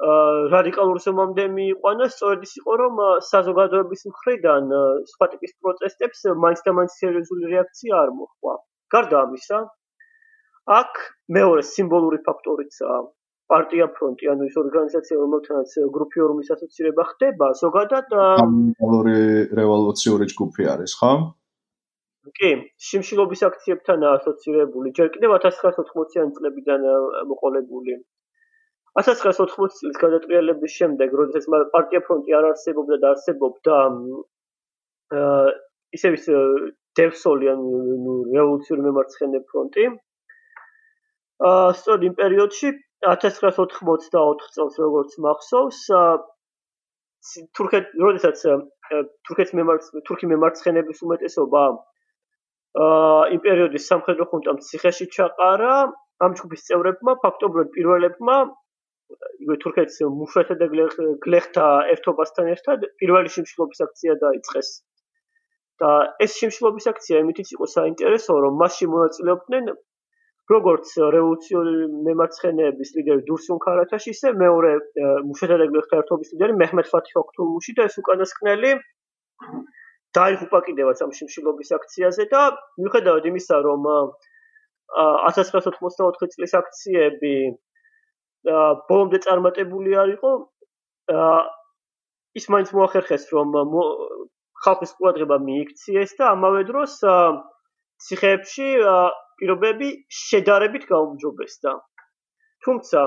რადიკალურ ზომამდე მიიყვანა, სწორედ ის იყო, რომ საზოგადოების მხრიდან სხვა ტიპის პროტესტებს მაინც და მაინც სერიოზული რეაქცია არ მოჰყვა. გარდა ამისა, აქ მეორე სიმბოლური ფაქტორიცაა პარტია ფრონტი, ანუ ის ორგანიზაცია, რომელთანაც გრუპიორუმის ასოცირება ხდება, ზოგადად ამალური რევოლუციური ჯგუფი არის, ხო? კი, შიმშილობის აქციებთან ასოცირებული, ჯერ კიდევ 1980-იანი წლებიდან მოყოლებული. 1980 წლის გადატრიალების შემდეგ, როდესაც პარტია ფრონტი არ არსებობდა და არსებობდა აა ისევ ის დევსოლი ანუ რევოლუციური მემარცხენე ფრონტი, აა სწორედ იმ პერიოდში 1984 წელს როგორც მახსოვს თურქეთ როდესაც თურქეთის მემარცხ თურქი მემარცხენების უმეტესობა აა იმ პერიოდის სამხედრო ხუნტამ ციხეში ჩაყარა ამ ჯგუფის წევრებმა ფაქტობრივად პირველებმა იგივე თურქეთის მუშათა და გლეხთა ერთობასთან ერთად პირველი შიმშილობის აქცია დაიწყეს. და ეს შიმშილობის აქცია იმითიც იყო საინტერესო რომ მასში მონაწილეობდნენ როგორც რევოლუციური მემარცხენეების ლიდერი დურსუნ ქარათაში, ისე მეორე მუშათა და გლეხთა ერთობის ლიდერი მეჰმედ ფათი ოქტულმუში და ეს უკანასკნელი დაიღუპა კიდევაც ამ შიმშილობის აქციაზე და მიუხედავად იმისა, რომ 1984 წლის აქციები ბოლომდე წარმატებული არ იყო, ის მაინც მოახერხეს, რომ ხალხის ყურადღება მიიქციეს და ამავე დროს ციხეებში პირობები შედარებით გაუმჯობესდა. თუმცა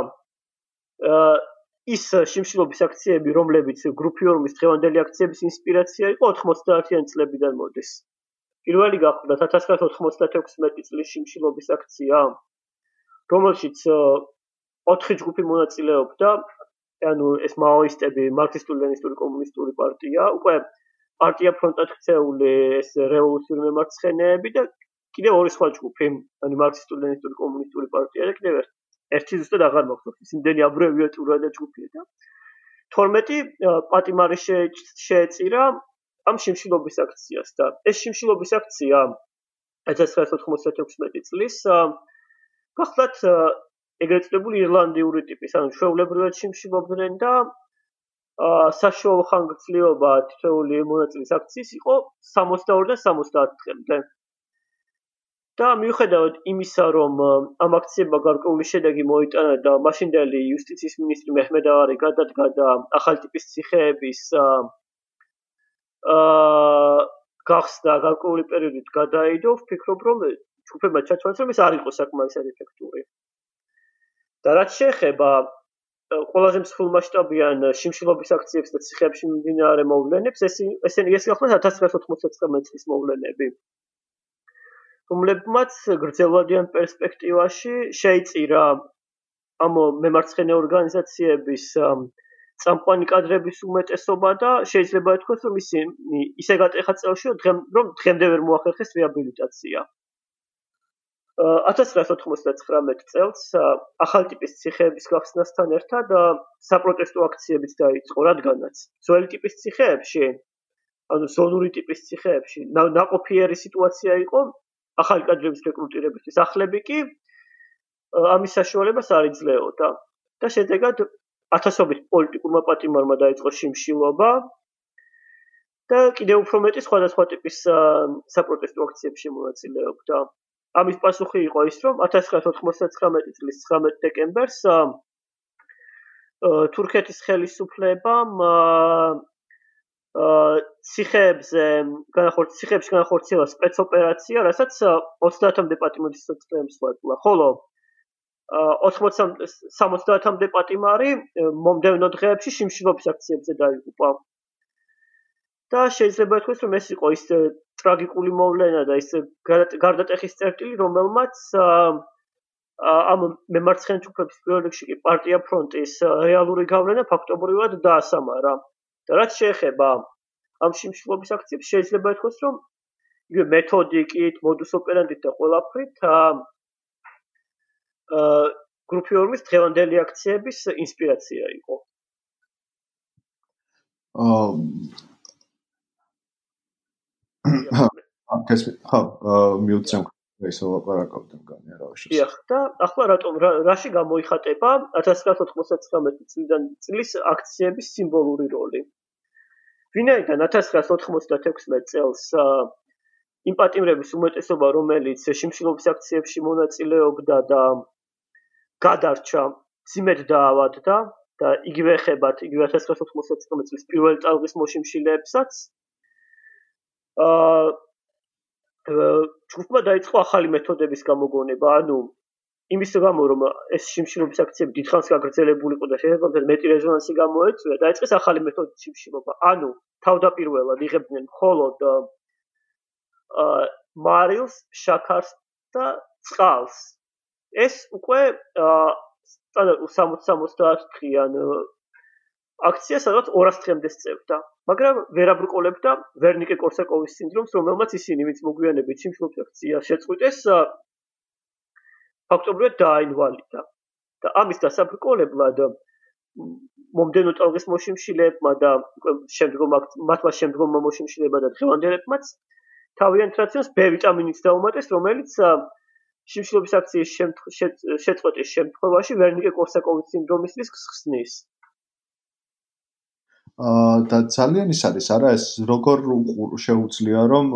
ის შიმშილობის აქციები, რომლებიც გრუპიორმის დღევანდელი აქციების ინსპირაცია იყო 90-იანი წლებიდან მოდის. პირველი გახლდათ 1996 წლის შიმშილობის აქცია, რომელშიც 4 ჯგუფი მონაწილეობდა, ანუ ეს მაოისტები, მარქსისტულ-ლენინისტური კომუნისტური პარტია, უკვე პარტია ფრონტად ქცეული ეს რევოლუციური მემარცხენეები და კიდევ ორი სხვა ჯგუფი, ანუ მარქსისტულ-ლენინისტური კომუნისტური პარტია და კიდევ ერთი ზუსტად აღარ მახსოვს, ის იმდენი აბრევიატურა და ჯგუფია და 12 პატიმარი შეეწირა ამ შიმშილობის აქციას და ეს შიმშილობის აქცია 1996 წლის გახლავთ ეგრეთ წოდებული ირლანდიური ტიპის, ანუ შეულებრივად შიმშილობდნენ და აა საშუალო ხანგრძლივობა თითოეული მონაწილის აქციის იყო 62 და 70 დღემდე. და მიუხედავად იმისა, რომ ამ აქციებმა გარკვეული შედეგი მოიტანა და მაშინდელი იუსტიციის მინისტრი მეჰმედ ავარი გადადგა და ახალ ტიპის ციხეების აა გახსნა გარკვეული პერიოდით გადაიდო, ვფიქრობ, რომ ჯგუფებმა ჩაჩვენეს, რომ ეს არ იყო საკმარისად ეფექტური. და რაც შეეხება ყველაზე მსხვილმასშტაბიან შიმშილობის აქციებს და ციხეებში მიმდინარე მოვლენებს, ეს ესენი ეს გახლავთ 1999 წლის მოვლენები. რომლებმაც გრძელვადიან პერსპექტივაში შეიწირა ამ მემარცხენე ორგანიზაციების წამყვანი კადრების უმეტესობა და შეიძლება ითქვას რომ ისინი ისე გატეხა წელში რომ დღემდე ვერ მოახერხეს რეაბილიტაცია. 1999 წელს ახალ ტიპის ციხეების გახსნასთან ერთად საპროტესტო აქციებიც დაიწყო, რადგანაც ძველი ტიპის ციხეებში, ანუ ზონური ტიპის ციხეებში ნაყოფიერი სიტუაცია იყო ახალი კადრების რეკრუტირებისთვის ახლები კი ამის საშუალებას არ იძლეოდა და შედეგად ათასობით პოლიტიკურმა პატიმარმა დაიწყო შიმშილობა და კიდევ უფრო მეტი სხვადასხვა ტიპის საპროტესტო აქციებში მონაწილეობდა. ამის პასუხი იყო ის, რომ 1999 წლის 19 დეკემბერს თურქეთის ხელისუფლებამ ციხეებზე განახორციელა ციხეებში განახორციელა სპეცოპერაცია, რასაც 30-მდე პატიმრის სისტემას მოეწოლა. ხოლო 80-მდე პატიმარი მომდევნო დღეებში შიმშილობის აქციებზე დაიღუპა. და შეიძლება ითქვას, რომ ეს იყო ის ტრაგიკული მოვლენა და ის გარდატეხის წერტილი, რომელმაც ამ მემარცხენე ჯგუფების პირველ რიგში კი პარტია ფრონტის რეალური გავლენა ფაქტობრივად დაასამარა. და რაც შეეხება ამ შიმშილობის აქციებს შეიძლება ითქვას რომ იგივე მეთოდიკით, მოდუს ოპერანდით და ყველაფრით გრუპიორმის დღევანდელი აქციების ინსპირაცია იყო. აა ეს ხო მიუწევ ესე ლაპარაკობდი მგონია რა ვაშო. დიახ და ახლა რატომ რაში გამოიხატება 1999 წლიდან წლის აქციების სიმბოლური როლი? ვინაიდან 1996 წელს იმპატიმრების უმეტესობა რომელიც შიმშილობის აქციებში მონაწილეობდა და გადარჩა სიმედ დაავადდა და იგივე ხებათ იგივე 1999 წლის პირველ წელს მოშიმშილეებსაც აა ჯგუფმა დაიწყო ახალი მეთოდების გამოგონება, ანუ იმის გამო რომ ეს შიმშილობის აქციები დიდხანს გაგრძელებულიყო და შეიძლება მეტი რეზონანსი გამოეწვია, დაიწყეს ახალი მეთოდით შიმშილობა. ანუ თავდაპირველად იღებდნენ მხოლოდ აა მარილს, შაქარს და წყალს. ეს უკვე აა სტანდარტულ 60-70 დღიან აქცია სადაც 200 დღემდე სწევდა. მაგრამ ვერ აბრკოლებდა ვერნიკე კორსაკოვის სინდრომს, რომელმაც ისინი ვინც მოგვიანებით სიმშლობს აქცია შეწყვიტეს ფაქტობრივად დააინვალიდა. და ამის დასაბრკოლებლად მომდენო წელს მოშიმშილებმა და შემდგომ მათმა შემდგომ მოშიმშილებმა და დღევანდელებმაც თავიანთ რაციოს B ვიტამინიც დაუმატეს, რომელიც სიმშლობის აქციის შეწყვეტის შემთხვევაში ვერნიკე კორსაკოვის სინდრომისთვის ხსნის. და ძალიან ის არის არა ეს როგორ შეუძლია რომ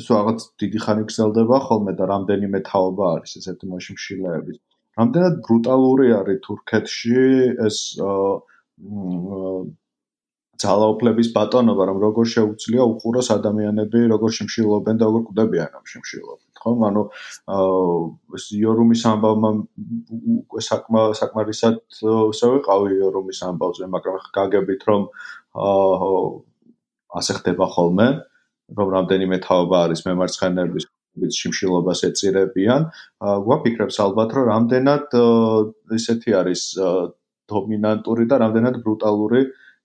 ეს რაღაც დიდი ხანი გრძელდება ხოლმე და რამდენიმე თაობა არის ესეთი მოშიმშილეების რამდენად ბრუტალური არის თურქეთში ეს ძალაუფლების ბატონობა რომ როგორ შეუძლია უყუროს ადამიანები როგორ შიმშილობენ და როგორ კვდებიან ამ შიმშილობით ხო? ანუ ეს იორუმის ამბავმა უკვე საკმა საკმარისად ისე ვიყავი იორუმის ამბავზე მაგრამ გაგებით რომ ასე ხდება ხოლმე, რომ რამდენიმე თაობა არის მემარცხენეების ვიც შიმშილობას ეწირებიან, გვაფიქრებს ალბათ, რომ რამდენად ესეთი არის დომინანტური და რამდენად ბრუტალური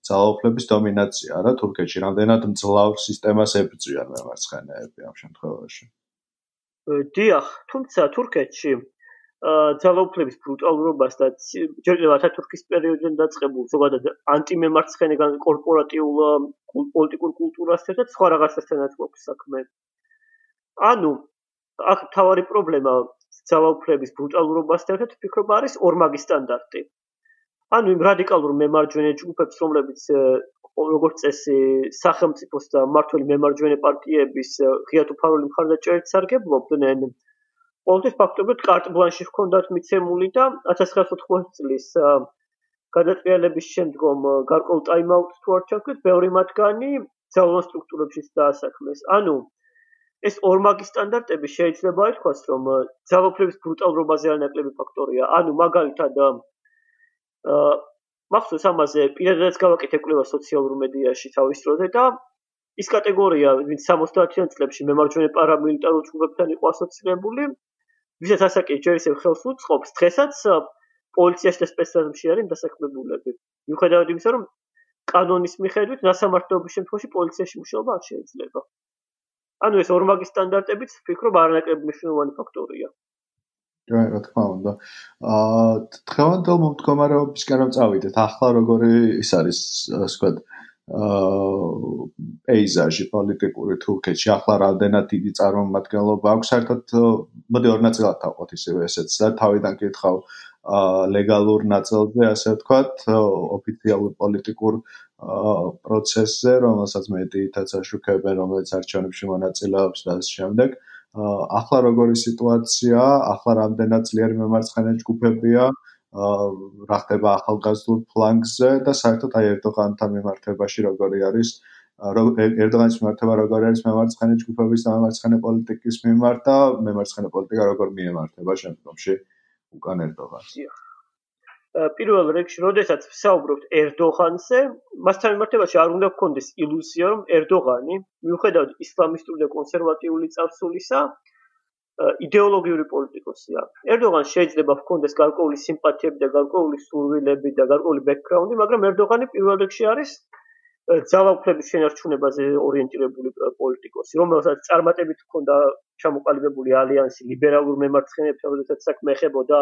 ძალაუფლების დომინაცია რა თურქეთში, რამდენად მძლავრ სისტემას ებრძვიან მემარცხენეები ამ შემთხვევაში. დიახ, თუმცა თურქეთში ძალაუფლების ბრუტალურობას და ჯერჯერობით ათათურქის პერიოდიდან დაწყებულ ზოგადად ანტიმემარცხენე კორპორატიულ პოლიტიკურ კულტურასთან და სხვა რაღაცასთანაც გვაქვს საქმე. ანუ აქ თავარი პრობლემა ძალაუფლების ბრუტალურობასთან ერთად ფიქრობ არის ორმაგი სტანდარტი. ანუ იმ რადიკალურ მემარჯვენე ჯგუფებს, რომლებიც როგორც წესი სახელმწიფოს და მართული მემარჯვენე პარტიების ღია თუ ფარული მხარდაჭერით სარგებლობდნენ, ყოველთვის ფაქტობრივად კარტ ბლანში ჰქონდათ მიცემული და 1980 წლის გადატრიალების შემდგომ გარკვეულ ტაიმაუტს თუ არ ჩაქვით, ბევრი მათგანი ძალოვან სტრუქტურებში დაასაქმეს. ანუ ეს ორმაგი სტანდარტები შეიძლება ითქვას, რომ ძალოფლების ბრუტალობაზე არანაკლები ფაქტორია. ანუ მაგალითად აა მახსოვს ამაზე პირადადაც გავაკეთე კვლევა სოციალურ მედიაში თავის დროზე და ის კატეგორია, ვინც 70-იან წლებში მემარჯვენე პარამილიტარულ ჯგუფებთან იყო ასოცირებული, ვისაც ასაკი ჯერ ისევ ხელს უწყობს, დღესაც პოლიციაში და სპეცსაზმში არის დასაქმებულები. მიუხედავად იმისა, რომ კანონის მიხედვით ნასამართლობის შემთხვევაში პოლიციაში მუშაობა არ შეიძლება. ანუ ეს ორმაგი სტანდარტებიც ვფიქრობ არანაკლებ მნიშვნელოვანი ფაქტორია. რა რა თქმა უნდა. აა დღევანდელ მომდგომარეობისკენ რომ წავიდეთ, ახლა როგორი ის არის, ასე ვთქვათ, პეიზაჟი პოლიტიკური თურქეთში. ახლა რამდენად დიდი წარმომადგენლობა აქვს? საერთოდ მოდი ორ ნაწილად თავყოთ ისევე ესეც და თავიდან კითხავ ლეგალურ ნაწილზე ასე ვთქვათ ოფიციალურ პოლიტიკურ პროცესზე რომელსაც მეტითაც აშუქებენ რომელიც არჩევნებში მონაწილეობს და ამ შემდეგ. ახლა როგორი სიტუაციაა ახლა რამდენად ძლიერი მემარცხენე ჯგუფებია რა ხდება ახალგაზრდულ ფლანგზე და საერთოდ აი ერდოღანთან მიმართებაში როგორი არის ერდოღანის მიმართება როგორი არის მემარცხენე ჯგუფების და მემარცხენე პოლიტიკის მიმართ და მემარცხენე პოლიტიკა როგორ მიემართება შემდგომში უკან ერდოღანს პირველ რიგში, როდესაც ვსაუბრობთ ერდოღანზე, მასთან მიმართებაში არ უნდა გქონდეს ილუზია, რომ ერდოღანი, მიუხედავად ისლამისტური და კონსერვატიული წარსულისა, იდეოლოგიური პოლიტიკოსია. ერდოღანს შეიძლება ჰქონდეს გარკვეული სიმპათიები და გარკვეული სურვილები და გარკვეული ბექგრაუნდი, მაგრამ ერდოღანი პირველ რიგში არის ძალაუფლების შენარჩუნებაზე ორიენტირებული პოლიტიკოსი, რომელსაც წარმატებით ჰქონდა ჩამოყალიბებული ალიანსი ლიბერალურ მემარცხენეებთან, როდესაც საქმე ეხებოდა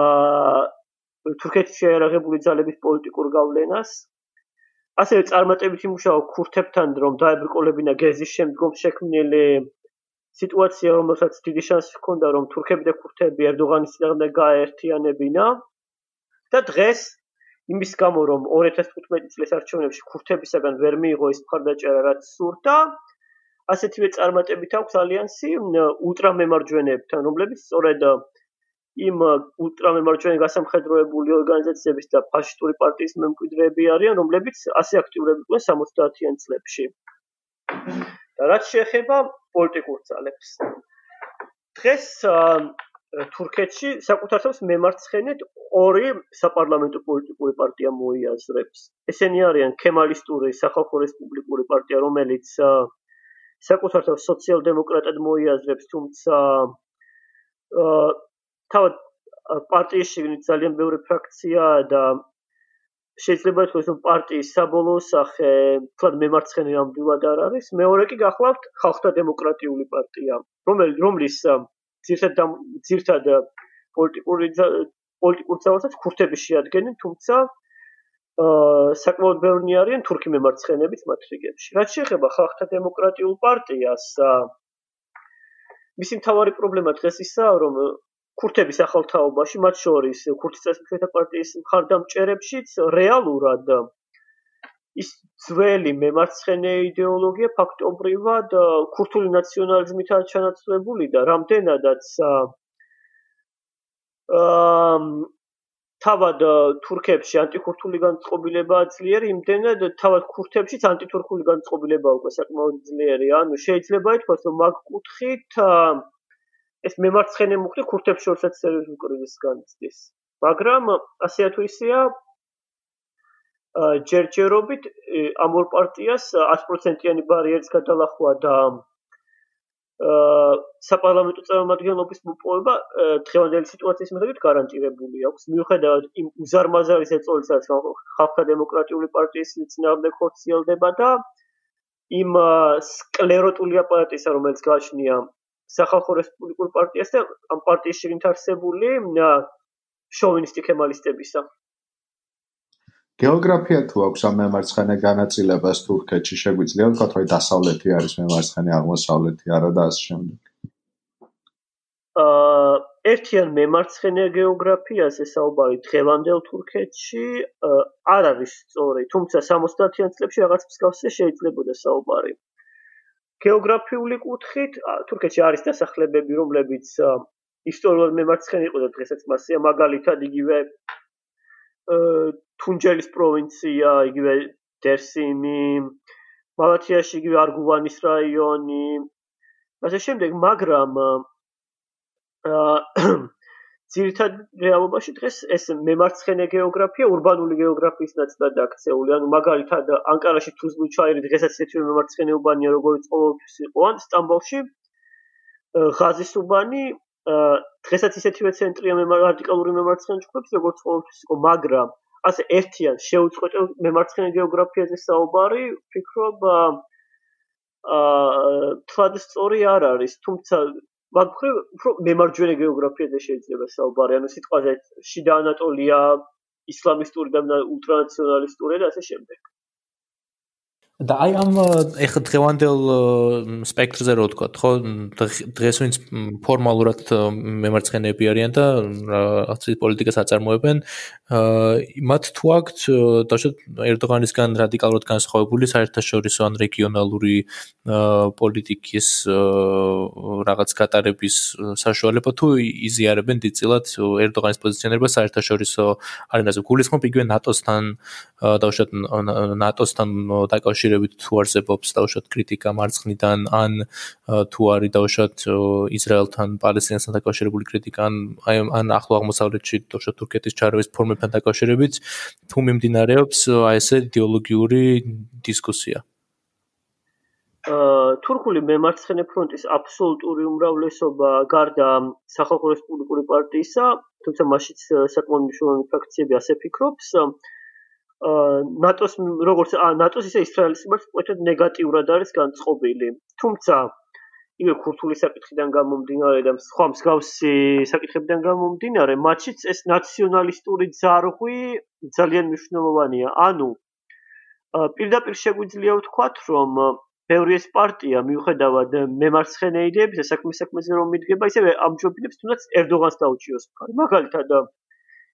აა თურქეთის შეერაღებული ძალების პოლიტიკურ გავლენას. ასევე წარმატებით იმუშავა ქურთებთან, რომ დაებრკოლებინა გეზის შემდგომ შექმნილი სიტუაცია, რომელსაც დიდი შანსი ჰქონდა, რომ თურქები და ქურთები ერდოღანის წინააღმდეგ გაერთიანებინა. და დღეს იმის გამო, რომ 2015 წლის არჩევნებში ქურთებისაგან ვერ მიიღო ის მხარდაჭერა, რაც სურდა, ასეთივე წარმატებით აქვს ალიანსი ულტრამემარჯვენეებთან, რომლებიც სწორედ იმ ულტრამემარჯვენე გასამხედროებული ორგანიზაციების და ფაშისტური პარტიის მემკვიდრეები არიან, რომლებიც ასე აქტიურები იყვნენ 70-იან წლებში. რაც შეეხება პოლიტიკურ ძალებს. დღეს თურქეთში საკუთარ თავს მემარცხენედ ორი საპარლამენტო პოლიტიკური პარტია მოიაზრებს. ესენი არიან ქემალისტური სახალხო რესპუბლიკური პარტია, რომელიც საკუთარ თავს სოციალ-დემოკრატად მოიაზრებს, თუმცა თავად პარტიის შიგნით ძალიან ბევრი ფრაქციაა და შეიძლება ითქვას რომ პარტიის საბოლოო სახე თქვათ მემარცხენე ამდვილად არ არის? მეორე კი გახლავთ ხალხთა დემოკრატიული პარტია რომელი რომლის ძირთად ძირთად პოლიტიკური პოლიტიკურ ძალასაც ქურთები შეადგენენ თუმცა აა საკმაოდ ბევრი არიან თურქი მემარცხენეებიც მათ რიგებში რაც შეეხება ხალხთა დემოკრატიულ პარტიას მისი მთავარი პრობლემა დღეს ისაა რომ ქურთების ახალთავობაში, მათ შორის ქურთის წესრიგთა პარტიის მხარდამჭერებშიც რეალურად ის ძველი მემარცხენე идеოლოგია ფაქტობრივად ქურთული ნაციონალიზმითაა ჩანაცვლებული და რამდენადაც აა თავად თურქებში ანტიქურთული განწყობილება ძლიერი, იმდენად თავად ქურთებშიც ანტითურქული განწყობილება უკვე საკმაოდ ძლიერი. ანუ შეიძლება ითქვას, რომ მაგ კუთხით აა ეს მემარცხენე მუხტი ქურთებს შორსაც სერიოზულ კრიზისს განიცდის. მაგრამ ასე თუ ისეა ჯერჯერობით ამ ორ პარტიას 100%-იანი ბარიერის გადალახვა და აა საპარლამენტო წარმომადგენლობის მოპოვება დღევანდელი სიტუაციის მიხედვით გარანტირებული აქვს. მიუხედავად იმ უზარმაზარი ზეწოლისაც ხალხთა დემოკრატიული პარტიის წინააღმდეგ ხორციელდება და იმ სკლეროტული აპარატისა, რომელიც გააჩნია სახალხო რესპუბლიკურ პარტიას და ამ პარტიის შიგნით არსებული შოვინისტი ქემალისტებისა. გეოგრაფია თუ აქვს ამ მემარცხენე განაწილებას თურქეთში შეგვიძლია ვთქვათ, რომ დასავლეთი არის მემარცხენე, აღმოსავლეთი არა და ასე შემდეგ. აა ერთიან მემარცხენე გეოგრაფიაზე საუბარი დღევანდელ თურქეთში არ არის სწორი, თუმცა 70-იან წლებში რაღაც მსგავსზე შეიძლება და საუბარი. გეოგრაფიული კუთხით თურქეთში არის დასახლებები, რომლებიც ისტორიულად მემარცხენე იყო და დღესაც მასია მაგალითად იგივე თუნჯელის პროვინცია, იგივე დერსიმი, მალათიაში იგივე არგუვანის რაიონი. ასე შემდეგ, მაგრამ აა ძირითად რეალობაში დღეს ეს მემარცხენე გეოგრაფია урბანული გეოგრაფიის ნაწილად აქცეული. ანუ მაგალითად ანკარაში თუზლუჩაირი დღესაც ისეთი მემარცხენე უბანია, როგორც ყოველთვის იყო, ან სტამბოლში ღაზის უბანი დღესაც ისეთივე ცენტრია მემარცხენე მემარცხენე ჯგუფებს, როგორც ყოველთვის იყო, მაგრამ ასე ერთიან შეუწყვეტელ მემარცხენე გეოგრაფიაზე საუბარი, ვფიქრობ აა თვად სწორი არ არის, თუმცა მაგრამ უფრო მემარჯვენე გეოგრაფიაზე შეიძლება საუბარი, ანუ სიტყვაზე შიდა ანატოლია, ისლამისტური და ულტრანაციონალისტური და ასე შემდეგ. და აი ამ ეხ დღევანდელ სპექტრზე რო ვთქვა, ხო, დღეს ვინც ფორმალურად მემარცხენეები არიან და რაღაც პოლიტიკას აწარმოებენ, მათ თუ აქვთ დაშოთ ერდოღანისგან რადიკალურად განსხვავებული საერთაშორისო ან რეგიონალური პოლიტიკის რაღაც გატარების საშუალება თუ იზიარებენ დიდწილად ერდოღანის პოზიციონირებას საერთაშორისო არენაზე. გულისხმობ იგივე ნატოსთან დაშოთ ნატოსთან დაკავშირ დაკავშირებით თუ არსებობს თავშოთ კრიტიკა მარცხნიდან ან თუ არის თავშოთ ისრაელთან, პალესტინასთან დაკავშირებული კრიტიკა ან აი ან ახლო აღმოსავლეთში თავშოთ თურქეთის ჩარევის ფორმებთან დაკავშირებით თუ მიმდინარეობს აი ესე იდეოლოგიური დისკუსია. თურქული მემარცხენე ფრონტის აბსოლუტური უმრავლესობა გარდა სახალხო რესპუბლიკური პარტიისა, თუმცა მაშიც საკმაოდ მნიშვნელოვანი ფრაქციები ასე ფიქრობს, ნატოს როგორც ნატოს ისე ისრაელის მიმართ ყოველთვის ნეგატიურად არის განწყობილი. თუმცა იგივე ქურთული საკითხიდან გამომდინარე და სხვა მსგავსი საკითხებიდან გამომდინარე, მათშიც ეს ნაციონალისტური ძარღვი ძალიან მნიშვნელოვანია. ანუ პირდაპირ შეგვიძლია ვთქვათ, რომ ბევრი ეს პარტია მიუხედავად მემარცხენე იდეების და საქმის საქმეზე რომ მიდგება, ისევე ამჯობინებს თუნდაც ერდოღანს დაუჭიოს მხარი. მაგალითად,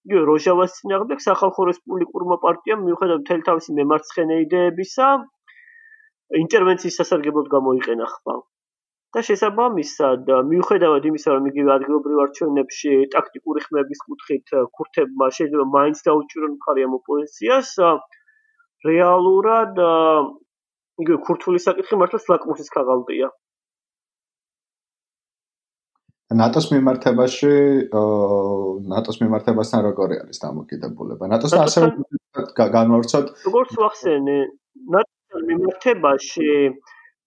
იგივე როჟავას წინააღმდეგ სახალხო რესპუბლიკურმა პარტიამ მიუხედავად მთელი თავისი მემარცხენე იდეებისა, ინტერვენციის სასარგებლოდ გამოიყენა ხმა. და შესაბამისად მიუხედავად იმისა რომ იგივე ადგილობრივ არჩევნებში ტაქტიკური ხმების კუთხით ქურთებმა შეიძლება მაინც დაუჭირონ მხარი ამ ოპოზიციას რეალურად იგივე ქურთული საკითხი მართლაც ლაკმუსის ქაღალდია ნატოს მიმართებაში ნატოს მიმართებასთან როგორი არის დამოკიდებულება ნატოს ასევე განვავრცოთ როგორც ვახსენე ნატოს მიმართებაში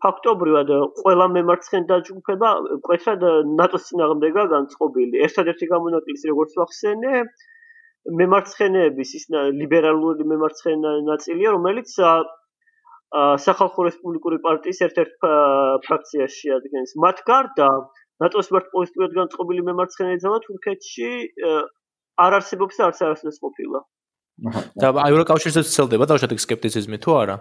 ფაქტობრივად ყველა მემარცხენე დაჯგუფება კვეთრად ნატოს წინააღმდეგა განწყობილი. ერთადერთი გამონაკლისი როგორც ვახსენე, მემარცხენეების ის ლიბერალური მემარცხენე ნაწილია, რომელიც სახალხო რესპუბლიკური პარტიის ერთ-ერთ ფრაქციას შეადგენს. მათ გარდა ნატოს მიმართ პოზიტიურად განწყობილი მემარცხენე ძალა თურქეთში არ არსებობს და არც არსებობს ყოფილა. და ევროკავშირზე ცელდება თავშეთ სკეპტიციზმი თუ არა?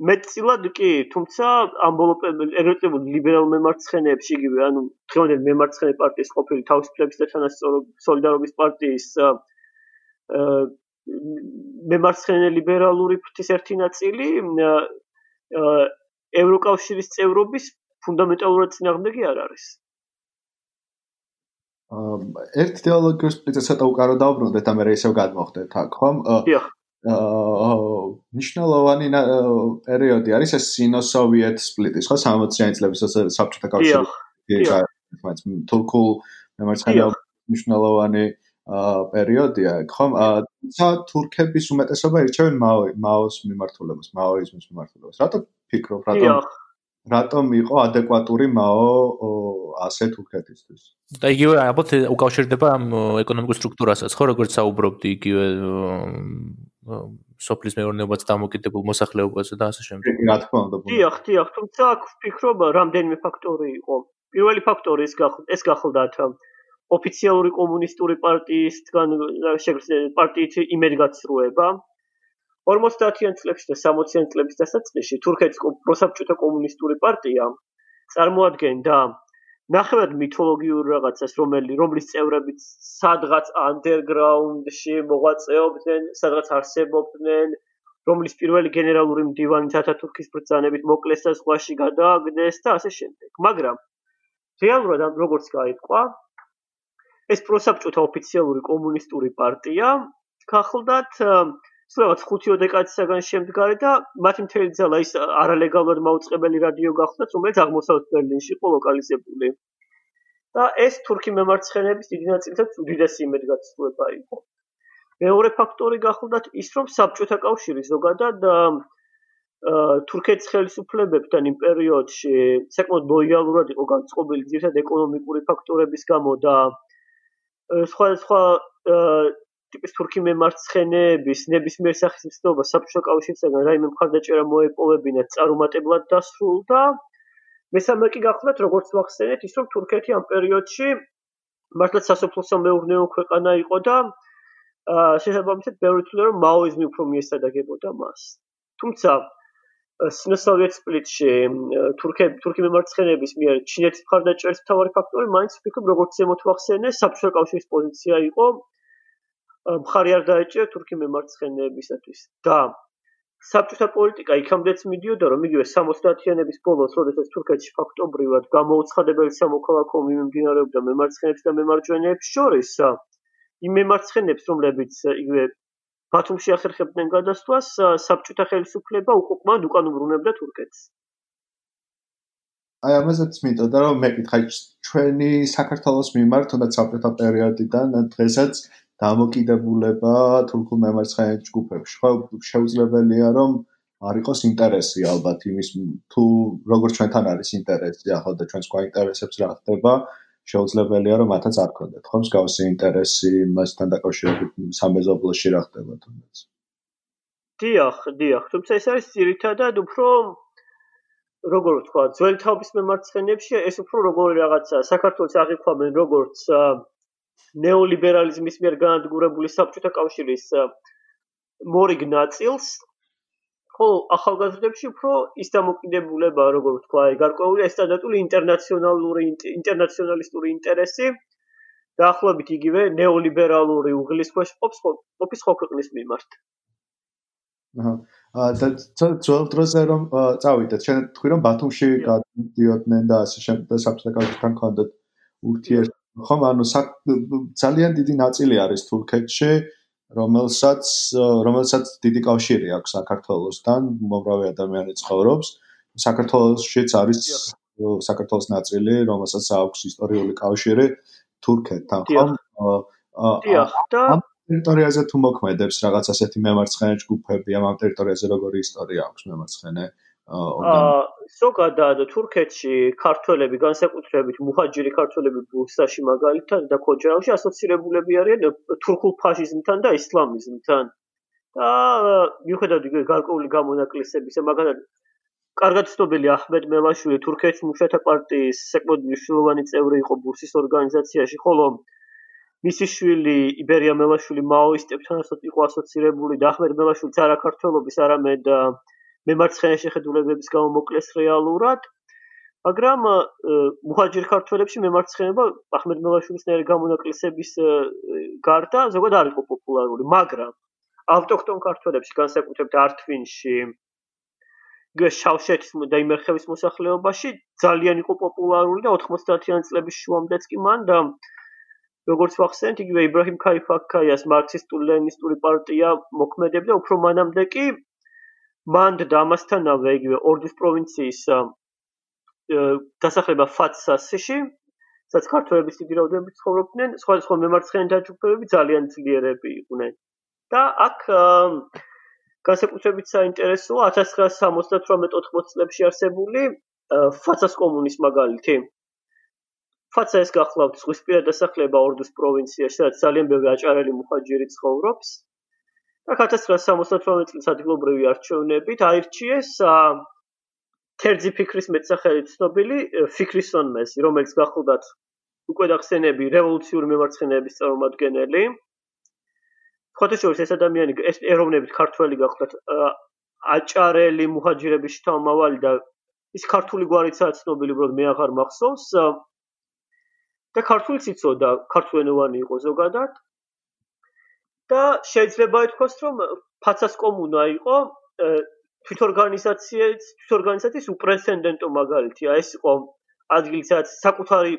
მეტწილად კი, თუმცა ამბოლოპები ეროტებულ ლიბერალ მემარცხენეებში იგივე, ანუ დღევანდელ მემარცხენე პარტიის ყოფილი თავისუფლების და თანასწორობის სოლიდარობის პარტიის აა მემარცხენე ლიბერალური ფრთის ერთი ნაწილი ევროკავშირის წევრობის ფუნდამენტალურად წინააღმდეგი არ არის. აა ერთ იდეოლოგიურ სპლიტს ცოტა უკარო დაუბრუნდეთ, ამერე ისევ გადმოხდეთ აქ, ხომ? დიახ. აა ნიშნულოვანი პერიოდი არის ეს სინო-სოვიეთ სპლიტის, ხო, 60-იანი წლების საბჭოთა კავშირის. დიახ. მაგრამ თურქულ მემარცხენეობის ნიშნულოვანი პერიოდია, ხო? თუმცა თურქების უმეტესობა ირჩევენ მაოს მიმართულებას, მაოიზმის მიმართულებას. რატო ფიქრობ, რატო დიახ. რატომ იყო ადეკვატური მაო ასე თურქეთისთვის? და იგივე ალბათ უკავშირდება ამ ეკონომიკურ სტრუქტურასაც, ხო, როგორც საუბრობდი იგივე სოფლის მეურნეობაც დამოკიდებულ მოსახლეობაზე და ასე შემდეგ. რა თქმა უნდა. დიახ, დიახ, თუმცა აქ ვფიქრობ, რამდენიმე ფაქტორი იყო. პირველი ფაქტორი ეს ეს გახლდათ ოფიციალური კომუნისტური პარტიისგან პარტიით იმედგაცრუება. 50-იან წლებში და 60-იან წლების დასაწყისში თურქეთის პროსაბჭოთა კომუნისტური პარტია წარმოადგენდა ნახევრად მითოლოგიურ რაღაცას, რომელი რომლის წევრებიც სადღაც ანდერგრაუნდში მოღვაწეობდნენ, სადღაც არსებობდნენ, რომლის პირველი გენერალური მდივანი თათათურქის ბრძანებით მოკლეს და სხვაში გადააგდეს და ასე შემდეგ. მაგრამ რეალურად როგორც გაიყვა ეს პროსაბჭოთა ოფიციალური კომუნისტური პარტია ქახლდათ სწორად 5 დეკადისაგან შემდგარი და მათი მთელი ძალა ის არალეგალურად მაუწყებელი რადიო გახლდათ, რომელიც აღმოსავლეთ ბერლინში იყო ლოკალიზებული. და ეს თურქი მემარცხენეების დიდი ნაწილით უდიდესი იმედგაცრუება იყო. მეორე ფაქტორი გახლდათ ის, რომ საბჭოთა კავშირი ზოგადად თურქეთის ხელისუფლებებთან იმ პერიოდში საკმაოდ ლოიალურად იყო განწყობილი ძირითადად ეკონომიკური ფაქტორების გამო და სხვა სხვა ტიპის თურქი მემარცხენეების ნებისმიერ სახის მცდელობა საბჭოთა კავშირისგან რაიმე მხარდაჭერა მოეპოვებინათ წარუმატებლად დასრულდა. მესამე კი გახლდათ როგორც ვახსენეთ ის რომ თურქეთი ამ პერიოდში მართლაც სასოფლო მეურნეო ქვეყანა იყო და შესაბამისად ბევრი თვლა რომ მაოიზმი უფრო მიესადაგებოდა მას. თუმცა სინოსოვიეთ სპლიტში თურქები თურქი მემარცხენეების მიერ ჩინეთის მხარდაჭერის მთავარი ფაქტორი მაინც ვფიქრობ როგორც ზემოთ ვახსენე საბჭოთა კავშირის პოზიცია იყო მხარი არ დაეჭირა თურქი მემარცხენეებისათვის. და საბჭოთა პოლიტიკა იქამდეც მიდიოდა რომ იგივე 70-იანების ბოლოს როდესაც თურქეთში ფაქტობრივად გამოუცხადებელი სამოქალაქო მიმდინარეობდა მემარცხენეებს და მემარჯვენეებს შორის იმ მემარცხენეებს რომლებიც იგივე ბათუმში ახერხებდნენ გადასვლას საბჭოთა ხელისუფლება უკუპმან უკან უბრუნებდა თურქეთს. აი ამასაც მითოდა რომ მეკითხა ჩვენი საქართველოს მიმართ თუნდაც საბჭოთა პერიოდიდან დღესაც დამოკიდებულება თურქულ მემარცხენე ჯგუფებში. ხო, შეუძლებელია რომ არ იყოს ინტერესი ალბათ იმის თუ როგორ ჩვენთან არის ინტერესი ახლა და ჩვენს ყვა ინტერესებს რა ხდება, შეუძლებელია რომ მათაც არ ქონდეთ. ხო, მსგავსი ინტერესი მასთან დაკავშირებით სამეზობლოში რა ხდება თუნდაც. დიახ, დიახ, თუმცა ეს არის ძირითადად უფრო როგორ ვთქვა, ძველი თაობის მემარცხენეებში ეს უფრო როგორი რაღაცა, საქართველოს აღიქვამენ როგორც ნეოლიბერალიზმის მიერ განადგურებული საბჭოთა კავშირის მორიგ ნაწილს. ხო, ახალგაზრდებში უფრო ის დამოკიდებულება, როგორ ვთქვა, გარკვეული ესტანდარტული ინტერნაციონალური ინტერნაციონალისტური ინტერესი დაახლოებით იგივე ნეოლიბერალური უღლის ქვეშ ყოფს ყოფის ხო ქვეყნის მიმართ. აჰა. და ძველ დროზე რომ წავიდეთ, შენ თქვი რომ ბათუმში გადიოდნენ და ასე შემდეგ და საბჭოთა კავშირთან კონდეთ ურთიერთ ხომ ანუ ძალიან დიდი ნაწილი არის თურქეთში რომელსაც რომელსაც დიდი კავშირი აქვს საქართველოსთან მომრავი ადამიანი ცხოვრობს. საქართველოსშიც არის საქართველოს ნაწილი რომელსაც აქვს ისტორიული კავშირი თურქეთთან ხომ? და ტერიტორიაზე თუ მოქმედებს რაღაც ასეთი მემარცხენე ჯგუფები, ამ ტერიტორიაზე როგორი ისტორია აქვს მემარცხენე? აა ზოგადად თურქეთში ქართველები განსაკუთრებით მუჰაჯირი ქართველები ბურსაში მაგალითად და ქოჯარავში ასოცირებულები არიან თურქულ ფაშიზმთან და ისლამიზმთან. და მიუხედავად იგივე გარკვეული გამონაკლისებისა, მაგალითად კარგად ცნობილი აჰმედ მელაშვილი თურქეთის მუშათა პარტიის საკმაოდ მნიშვნელოვანი წევრი იყო ბურსის ორგანიზაციაში, ხოლო მისი შვილი იბერია მელაშვილი მაოისტებთან იყო ასოცირებული და ახმედ მელაშვილი ძარა ქართველობის არამედ მემარცხენე შეხედულებების გამო მოკლეს რეალურად მაგრამ მუჰაჯირ ქართველებში მემარცხენება ახმედ მელაშვილის ნერ გამონაკლისების გარდა ზოგადად არ იყო პოპულარული მაგრამ ავტოქტონ ქართველებში განსაკუთრებით ართვინში გშავშეთის და იმერხევის მოსახლეობაში ძალიან იყო პოპულარული და 90-იან წლების შუამდეც კი მან და როგორც ვახსენეთ, იგივე იბრაჰიმ ქაიფაქაიას მარქსისტულ-ლენინისტური პარტია მოქმედებდა უფრო მანამდე კი მანდ და ამასთანავე იგივე ორდის პროვინციის დასახლება ფაცასში, სადაც ქართველების დიდი რაოდენობით ცხოვრობდნენ, სხვადასხვა მემარცხენე დაჯგუფებები ძალიან ძლიერები იყვნენ. და აქ განსაკუთრებით საინტერესოა 1978-80 წლებში არსებული ფაცას კომუნის მაგალითი. ფაცა ეს გახლავთ ზღვისპირა დასახლება ორდუს პროვინციაში, სადაც ძალიან ბევრი აჭარელი მუხაჯირი ცხოვრობს. და 1978 წლის ადგილობრივი არჩევნებით აირჩიეს თერძი ფიქრის მეტსახელით ცნობილი ფიქრისონ მესი, რომელიც გახლავთ უკვე დახსენები რევოლუციური მემარცხენეების წარმომადგენელი. ფოტოშოპის ეს ადამიანი ეს ეროვნებით ქართველი გახლავთ აჭარელი მუხაჯირების შთამავალი და ის ქართული გვარიცაა ცნობილი, უბრალოდ მე აღარ მახსოვს. და ქართულიც იცოდა, ქართულენოვანი იყო ზოგადად. და შეიძლება ითქვას, რომ ფაცას კომუნა იყო თვითორგანიზაციის თვითორგანიზაციის უპრეცედენტო მაგალითია. ეს იყო ადგილი, სადაც საკუთარი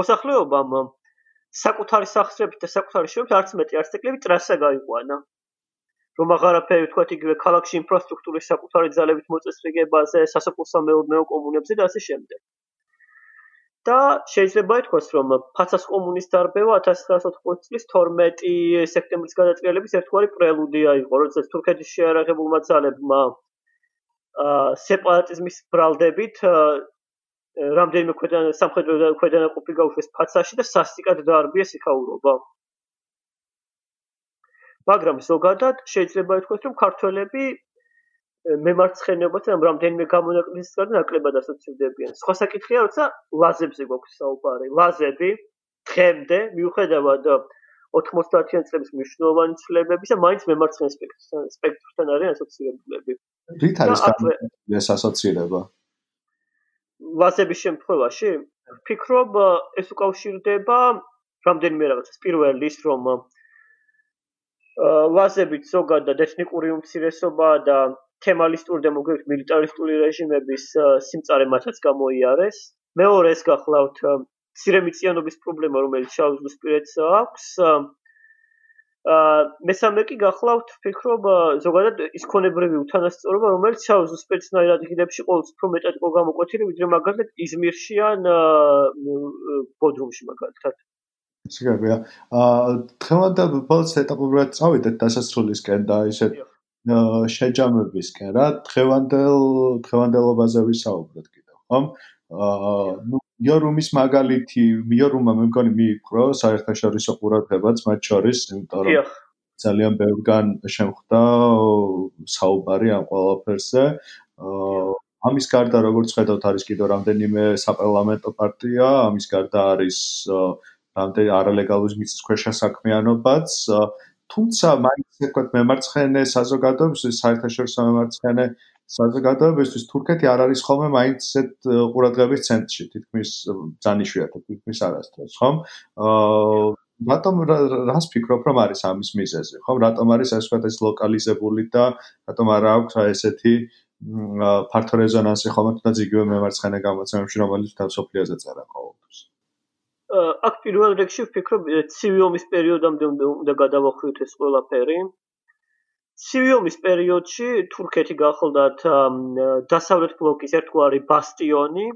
მოსახლეობამ საკუთარი სახსრებით და საკუთარი შენობებით არც მეტი არც ეკლები ტრასა გაიყვანა. რომ აღარაფერი თქვათ იგივე ქალაქში ინფრასტრუქტურის საკუთარი ძალებით მოწესრიგებაზე, სასოფლო სამეურნეო კომუნებზე და ასე შემდეგ. და შეიძლება ითქვას, რომ ფაცას კომუნის დარბევა 1980 წლის 12 სექტემბრის გადატრიალების ერთგვარი პრელუდია იყო, როდესაც თურქეთის შეარაღებულმა ძალებმა სეპარატიზმის ბრალდებით რამდენიმე ქვედან სამხედრო ქვედანაყოფი გაუშვეს ფაცაში და სასტიკად დაარბიეს იქაურობა. მაგრამ ზოგადად შეიძლება ითქვას, რომ ქართველები მემარცხენეობასთან რამდენიმე გამონაკლისის გარდა ნაკლებად ასოცირდებიან. სხვა საკითხია, როცა ლაზებზე გვაქვს საუბარი. ლაზები დღემდე მიუხედავად 90-იან წლების მნიშვნელოვანი ცვლილებებისა, მაინც მემარცხენე სპექტრთან სპექტრთან არის ასოცირებულები. რით არის ეს ასოცირება? ლაზების შემთხვევაში ფიქრობ ეს უკავშირდება რამდენიმე რაღაცას. პირველი ის რომ ლაზებით ზოგადად ეთნიკური უმცირესობა და თემალისტური და მოგვიყვებით მილიტარისტული რეჟიმების სიმწარე მათაც გამოიარეს. მეორე ეს გახლავთ სირემიციანობის პრობლემა, რომელიც შავზღვისპირეთს აქვს. აა მესამე კი გახლავთ ფიქრობ ზოგადად ის ქონებრივი უთანასწორობა, რომელიც შავზღვისპირეთსნაირ ადგილებში ყოველთვის უფრო მეტად იყო გამოკვეთილი, ვიდრე მაგალითად იზმირში ან ბოდრუმში მაგალითად. სიგარია. აა თხევანდელ ბოლოს ეტაპობრივად წავიდეთ დასასრულისკენ და ისე შეჯამებისკენ რა დღევანდელ დღევანდელობაზე ვისაუბროთ კიდევ ხომ? აა ნუ იორუმის მაგალითი იორუმა მე მგონი მიიყრო საერთაშორისო ყურადღებაც მათ შორის იმიტომ რომ ძალიან ბევრგან შემხვდა საუბარი ამ ყველაფერზე. აა ამის გარდა როგორც ხედავთ არის კიდევ რამდენიმე საპარლამენტო პარტია, ამის გარდა არის რამდენი არალეგალური მიწისქვეშა საქმიანობაც, თუმცა მაინც თქვათ მემარცხენე საზოგადოების საერთაშორისო მემარცხენე საზოგადოებისთვის თურქეთი არ არის ხოლმე მაინც ესეთ ყურადღების ცენტრში, თითქმის ძანიშვიათო, თითქმის არასდროს, ხომ? აა რატომ რას ფიქრობ რომ არის ამის მიზეზი, ხომ? რატომ არის ეს ვთქვათ ეს ლოკალიზებული და რატომ არ აქვს აი ესეთი ფართო რეზონანსი ხოლმე თუნდაც იგივე მემარცხენე გამოცემებში რომელიც თავსოფლიოზე წერა ყოველთვის. აქ პირველ რიგში ვფიქრობ ცივი ომის პერიოდამდე უნდა გადავახვიოთ ეს ყველაფერი. ცივი ომის პერიოდში თურქეთი გახლდათ დასავლეთ ბლოკის ერთგვარი ბასტიონი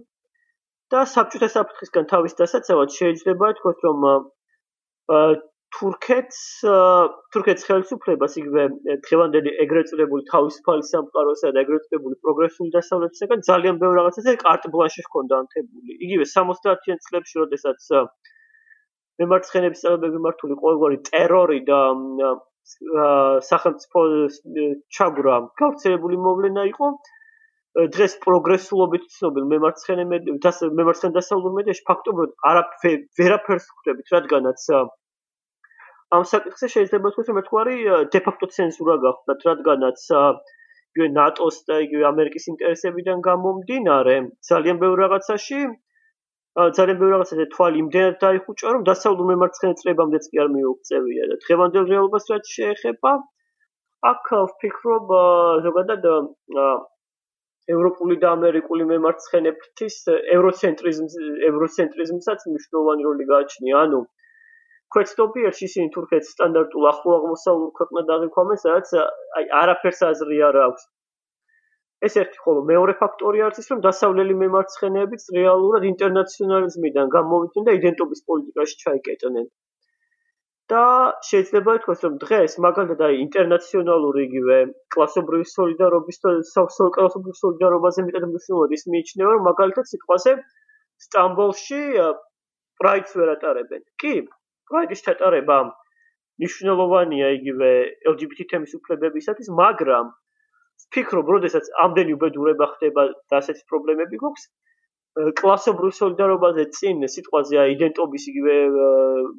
და საბჭოთა საფრთხისგან თავის დასაცავად შეიძლება ითქვას რომ თურქეთს თურქეთის ხელისუფლებას იგივე დღევანდელი ეგრეთ წოდებული თავისუფალი სამყაროსა და ეგრეთ წოდებული პროგრესული დასავლეთისგან ძალიან ბევრ რაღაცაზე კარტ ბლანში ჰქონდა ანთებული. იგივე 70-იან წლებში, როდესაც მემარცხენეების წევრები მართული ყოველგვარი ტერორი და სახელმწიფო ჩაგვრა გავრცელებული მოვლენა იყო დღეს პროგრესულობით ცნობილ მემარცხენე მემარცხენე დასავლურ მედიაში ფაქტობრივად არაფერ ვერაფერს ხვდებით რადგანაც ამ საკითხზე შეიძლება თქვა რომ ერთგვარი დე ფაქტო ცენზურა გახდა რადგანაც იგივე ნატოს და იგივე ამერიკის ინტერესებიდან გამომდინარე ძალიან ბევრ რაღაცაში ძალიან ბევრი რაღაცა თვალი იმდენად დაიხუჭა რომ დასავლურ მემარცხენე წლებამდეც კი არ მიუღწევია და დღევანდელ რეალობას რაც შეეხება აქ ვფიქრობ ზოგადად ევროპული და ამერიკული მემარცხენეების ევროცენტრიზმს ევროცენტრიზმსაც მნიშვნელოვანი როლი გააჩნია. ანუ ქვეცდობიერში ისინი თურქეთს სტანდარტულ ახლო აღმოსავლურ ქვეყნად აღიქვამენ სადაც აი არაფერს აზრი არ აქვს. ეს ერთი ხოლო მეორე ფაქტორი არის ის რომ დასავლელი მემარცხენეებიც რეალურად ინტერნაციონალიზმიდან გამოვიდნენ და იდენტობის პოლიტიკაში ჩაიკეტნენ. და შეიძლება ითქვას რომ დღეს მაგალითად აი ინტერნაციონალური იგივე კლასობრივი სოლიდარობის და კლასობრივი სოლიდარობაზე მეტად მნიშვნელოვანი ის მიიჩნევა რომ მაგალითად სიტყვაზე სტამბოლში პრაიდს ვერ ატარებენ. კი პრაიდის ჩატარება მნიშვნელოვანია იგივე LGBT თემის უფლებებისათვის მაგრამ ვფიქრობ, როდესაც ამდენი უბედურება ხდება და ასეთი პრობლემები გვაქვს, კლასობრივ სოლიდარობაზე წინ სიტყვაზე იდენტობის იგივე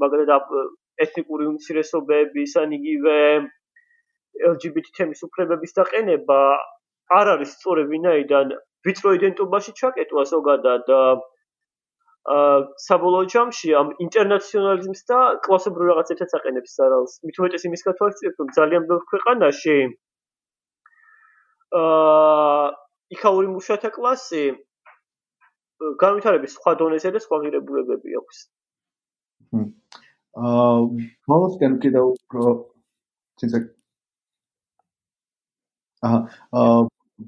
მაგალითად ეთნიკური უმცირესობების ან იგივე LGBT თემის უფლებების დაყენება არ არის სწორი ვინაიდან ვიწრო იდენტობაში ჩაკეტვა ზოგადად აა საბოლოო ჯამში ამ ინტერნაციონალიზმს და კლასობრივ რაღაცებსაც აყენებს სარალს. მით უმეტეს იმის გათვალისწინებთ, რომ ძალიან ბევრ ქვეყანაში აა იქაური მუშათა კლასი განვითარების სხვა დონეზე და სხვა ღირებულებები აქვს. აა მოვსკენ კიდევ უფრო თინცა აა აა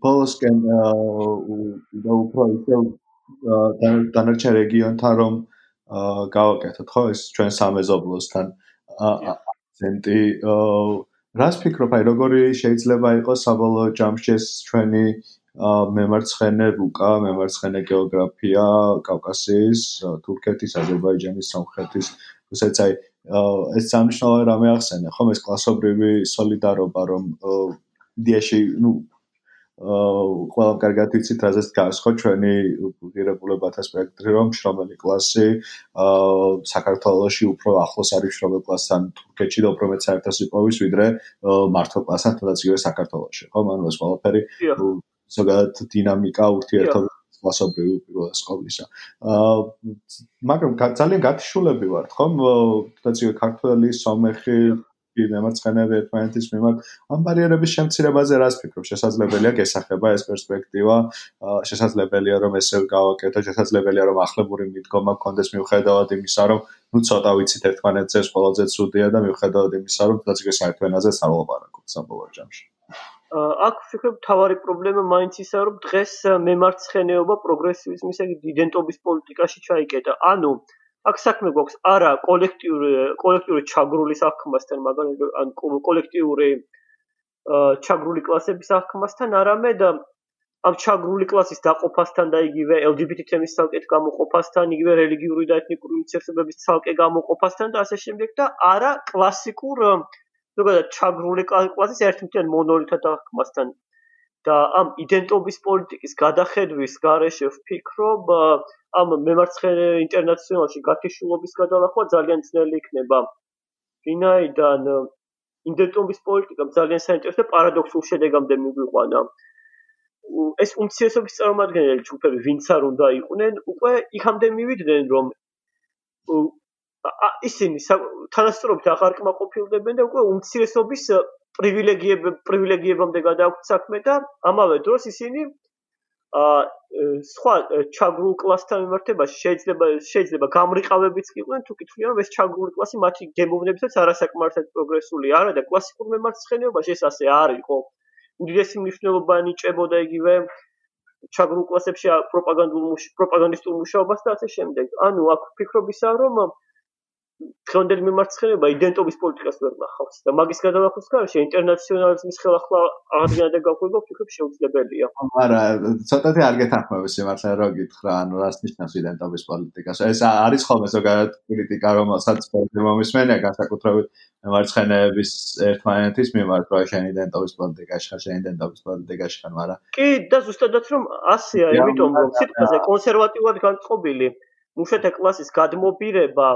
ბოლოსკენ და უფრო ისე დანარჩენ რეგიონთან რომ გავაკეთოთ ხო? ეს ჩვენ სამეზობლოსთან. აკცენტი რას ფიქრობ? აი როგორი შეიძლება იყოს საბოლოო ჯამში ეს ჩვენი მემარცხენე რუკა, მემარცხენე გეოგრაფია კავკასიის, თურქეთის, აზერბაიჯანის, სომხეთის, რუსეთს აი ეს სამნიშნავე რამე ახსენე, ხომ? ეს კლასობრივი солиდარობა რომ დიაში, ну, ყველა კარგად ვიცით, რაზეც გას ხო ჩვენი ღირებულებათა სპექტრი, რომ შრომელი კლასი აა საქართველოსში უფრო ახლოს არის შრომელ კლასთან თურქეთში და უფრო მეც საერთოდ სიტყვის ვიდრე მართო კლასთან თუნდაც იგივე საქართველოსში, ხო? ანუ ეს ყველაფერი ზოგადად დინამიკა ურთიერთობა კლასობრივი პირველ სკოლისა. აა მაგრამ ძალიან გათიშულები ვართ, ხო? თუნდაც იგივე ქართველი, სომეხი კი მემარცხენეები ერთმანეთის მიმართ. ამ ბარიერების შემცირებაზე რას ფიქრობ? შესაძლებელია გესახება ეს პერსპექტივა. შესაძლებელია რომ ესე გავაკეთო შესაძლებელია რომ ახლებური მიდგომა გქონდეს. მიუხედავად იმისა რომ ნუ ცოტა ვიცით ერთმანეთზე ეს ყველაზე ცუდია და მიუხედავად იმისა რომ თუნდაც ეს საერთვენაზე საუბარაკოთ საბოლოო ჯამში. აქ ვფიქრობ თავარი პრობლემა მაინც ისაა რომ დღეს მემარცხენეობა პროგრესივიზმის ეგ იდენტობის პოლიტიკაში ჩაიკეტა. ანუ აქ საქმე გვაქვს არა კოლექტიური კოლექტიური ჩაგრული საქმასთან, მაგრამ ან კოლექტიური ჩაგრული კლასების საქმასთან, არამედ ამ ჩაგრული კლასის დაყოფასთან და იგივე LGBT თემის ცალკეთ გამოყოფასთან, იგივე რელიგიური და ეთნიკური მცირესობების ცალკე გამოყოფასთან და ასე შემდეგ და არა კლასიკურ ზოგადად ჩაგრული კლასის ერთმთიან მონოლითად აღქმასთან. და ამ იდენტობის პოლიტიკის გადახედვის გარეშე ვფიქრობ ამ მემარცხენე ინტერნაციონალში გათიშულობის გადალახვა ძალიან ძნელი იქნება. ვინაიდან იდენტობის პოლიტიკა ძალიან საინტერესო პარადოქსულ შედეგამდე მიგვიყვანა. ეს უმცირესობის წარმომადგენელი ჯგუფები, ვინც არ უნდა იყვნენ, უკვე იქამდე მივიდნენ, რომ ისინი თანასწორობით აღარ კმაყოფილდებენ და უკვე უმცირესობის პრივილეგიებ პრივილეგიებამდე გადააქვთ საქმე და ამავე დროს ისინი ა სხვა ჩაგრულ კლასთან მიმართებაში შეიძლება შეიძლება გამრიყავებიც იყვნენ თუ კითხულიან რომ ეს ჩაგრული კლასი მათი გემოვნებისაც არასაკმარისად პროგრესული არა და კლასიკურ მემარცხენეობაში ეს ასე არ იყო. უდიდესი მნიშვნელობა ნიჭებოდა იგივე ჩაგრულ კლასებში პროპაგანდულ პროპაგანდისტულ მუშაობას და ასე შემდეგ. ანუ აქ ფიქრობისა რომ დღევანდელი მიმარცხება იდენტობის პოლიტიკას ვერ ნახავს და მაგის გადალახვის გარშე ინტერნაციონალიზმის ხელახლა აღდგენა და გაყვება ვფიქრობ შეუძლებელია. არა, ცოტათი არ გეთანხმები სიმართლე რო გითხრა, ანუ რას ნიშნავს იდენტობის პოლიტიკას? ეს არის ხოლმე ზოგადად კრიტიკა, რომელსაც მომისმენია განსაკუთრებით მიმარცხენეების ერთმანეთის მიმართ, რომ შენ იდენტობის პოლიტიკაში ხარ, შენ იდენტობის პოლიტიკაში ხარ, მაგრამ კი და ზუსტადაც რომ ასეა, იმიტომ რომ სიტყვაზე კონსერვატიულად განწყობილი მუშათა კლასის გადმობირება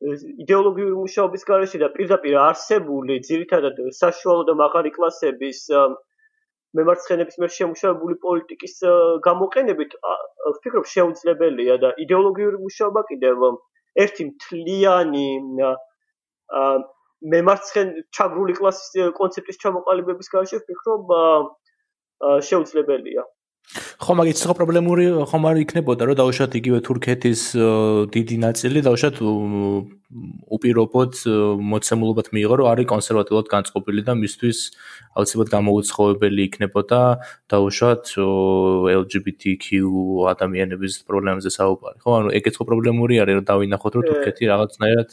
იდეოლოგიური მუშაობის გარეშე და პირდაპირ არსებული ძირითადად საშუალო და მაღალი კლასების მემარცხენების მიერ შემუშავებული პოლიტიკის გამოყენებით ვფიქრობ შეუძლებელია და იდეოლოგიური მუშაობა კიდევ ერთი მთლიანი მემარცხენ ჩაგრული კლასის კონცეფციის ჩამოყალიბების გარეშე ვფიქრობ შეუძლებელია ხო მაგით სხვა პრობლემური ხომ არ იქნებოდა რომ დაუშვათ იგივე თურქეთის დიდი ნაწილი დაუშვათ უპირობოდ მოცემულობად მიიღო რომ არის კონსერვატიულად განწყობილი და მისთვის აუცილებლად გამოუცხოებელი იქნებოდა დაუშვათ LGBTQ ადამიანების პრობლემებზე საუბარი. ხო ანუ ეგეც ხო პრობლემური არის რომ დავინახოთ რომ თურქეთი რაღაცნაირად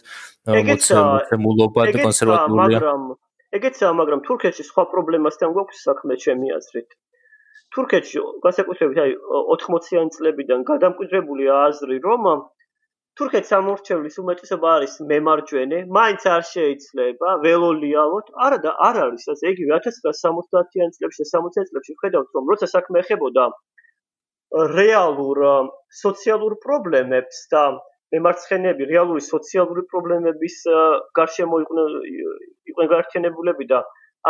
მოცემულობად კონსერვატიულია. მაგრამ ეგეცაა მაგრამ თურქეთში სხვა პრობლემასთან გვაქვს საქმე ჩემი აზრით თურქეთში განსაკუთრებით აი 80-იან წლებიდან გადამკვიდრებული აზრი რომ თურქეთის ამორჩევლის უმეტესობა არის მემარჯვენე, მაინც არ შეიძლება ველოლიალოთ, არა და არ არის ასე იგივე 1970-იან წლებში და 60-იან წლებში ხედავთ რომ როცა საქმე ეხებოდა რეალურ სოციალურ პრობლემებს და მემარცხენეები რეალური სოციალური პრობლემების გარშემო იყვნენ იყვნენ გაერთიანებულები და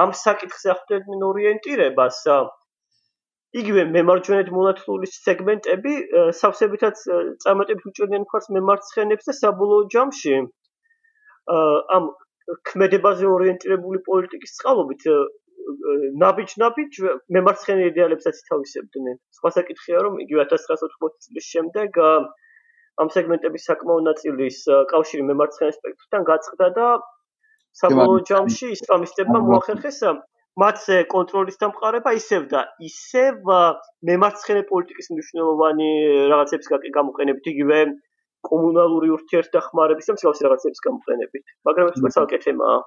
ამ საკითხზე ხვდებდნენ ორიენტირებას იგივე მემარჯვენედ მონათლული სეგმენტები სავსებითაც წარმატებით უჭერდნენ მხარს მემარცხენებს და საბოლოო ჯამში ამ ქმედებაზე ორიენტირებული პოლიტიკის წყალობით ნაბიჯ-ნაბიჯ მემარცხენე იდეალებსაც ითავისებდნენ. სხვა საკითხია რომ იგივე 1980 წლის შემდეგ ამ სეგმენტების საკმაო ნაწილის კავშირი მემარცხენე სპექტრთან გაწყდა და საბოლოო ჯამში ისლამისტებმა მოახერხეს მათზე კონტროლის დამყარება ისევ და ისევ მემარცხენე პოლიტიკის მნიშვნელოვანი რაღაცების გამოყენებით იგივე კომუნალური ურთიერთდახმარების და მსგავსი რაღაცების გამოყენებით. მაგრამ ეს ცალკე თემაა.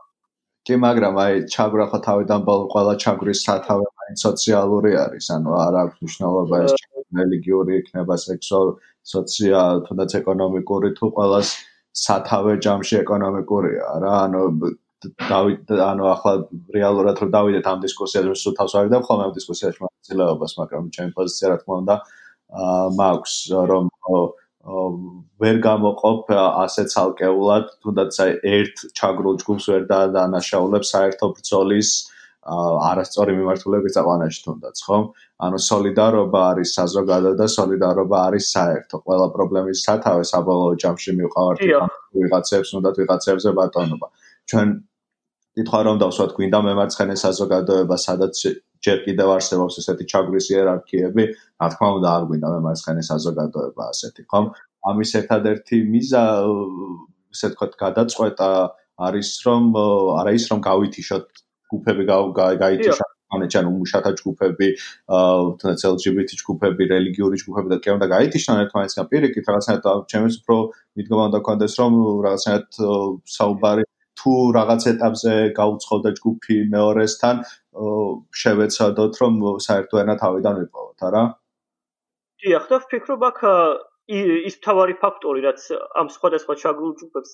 კი, მაგრამ აი ჩაგვრა ხო თავიდან ბოლო ყველა ჩაგვრის სათავე მაინც სოციალური არის, ანუ არ აქვს მნიშვნელობა ეს რელიგიური იქნება, სექსუალური, სოციალური, თუნდაც ეკონომიკური თუ ყველას სათავე ჯამში ეკონომიკურია რა, ანუ დავით ანუ ახლა რეალურად რომ დავიდეთ ამ დისკუსიაში სულ თავს არ დამ ხოლმე ამ დისკუსიაში მონაწილეობას, მაგრამ ჩემი პოზიცია რა თქმა უნდა მაქვს რომ ვერ გამოყოფ ასე ცალკეულად, თუნდაც აი ერთ ჩაგრულ ჯგუფს ვერ დაანაშაულებს საერთო ბრძოლის არასწორი მიმართულების აყვანაში თუნდაც, ხო? ანუ солиდარობა არის საზოგადო და солиდარობა არის საერთო. ყველა პრობლემის სათავე საბოლოო ჯამში მივყავართ ვიღაცებს, უნდა ვიღაცებზე ბატონობა. ჩვენ კითხვა რომ დავსვათ გვინდა მემარცხენე საზოგადოება სადაც ჯერ კიდევ არსებობს ესეთი ჩაგვის იერარქიები. რა თქმა უნდა არ გვინდა მემარცხენე საზოგადოება ასეთი ხომ? ამის ერთადერთი მიზა ესე თქვა გადაწყვეტა არის რომ არა ის რომ გავითიშოთ ჯგუფები გაითიშოთ ანუ ჩვენ უმუშათა ჯგუფები, თუნდაც LGBT ჯგუფები, რელიგიური ჯგუფები და კი უნდა გაითიშონ ერთმანეთსგან პირიქით რაღაცნაირად ჩემს უფრო მიდგომა უნდა გქონდეს რომ რაღაცნაირად საუბარი თუ რაღაც ეტაპზე გაუცხავდა ჯგუფი მეორესთან, შევეცადოთ, რომ საერთო ენა თავიდან ვიპოვოთ, არა? დიახ, და ვფიქრობ აქ ის მთავარი ფაქტორი, რაც ამ სხვადასხვა შაგულ ჯგუფებს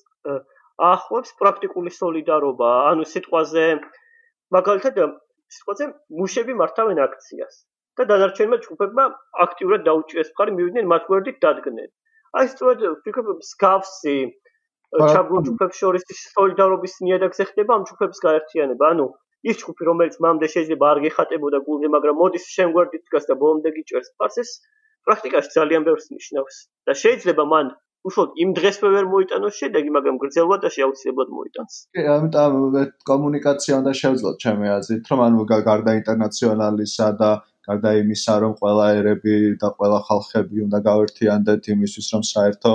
ახვევს პრაქტიკული солиდარობა, ანუ სიტყვაზე მაგალითად სიტყვაზე მუშები მართავენ აქციას და დანარჩენმა ჯგუფებმა აქტიურად დაუჭირეს მხარი, მივიდნენ მათ გვერდით დადგნენ. აი სწორედ ვფიქრობ მსგავსი აა ჩაბმულ ჯგუფებს შორის სოლიდარობის ნიადაგზე ხდება ამ ჯგუფების გაერთიანება ანუ ის ჯგუფი რომელიც მამდე შეიძლება არ გეხატებოდა გულზე მაგრამ მოდის შემგვერდით დგას და ბოლომდე გიჭერს პასეს პრაქტიკაში ძალიან ბევრს ნიშნავს და შეიძლება მან უშუალოდ იმ დღესვე ვერ მოიტანოს შედეგი, მაგრამ გრძელვადაში აუცილებლად მოიტანს. კი, ამიტომ კომუნიკაცია უნდა შევძლოთ ჩემი აზრით, რომ ანუ გარდა ინტერნაციონალისა და გარდა იმისა, რომ ყველა ერები და ყველა ხალხები უნდა გავერთიანდეთ იმისთვის, რომ საერთო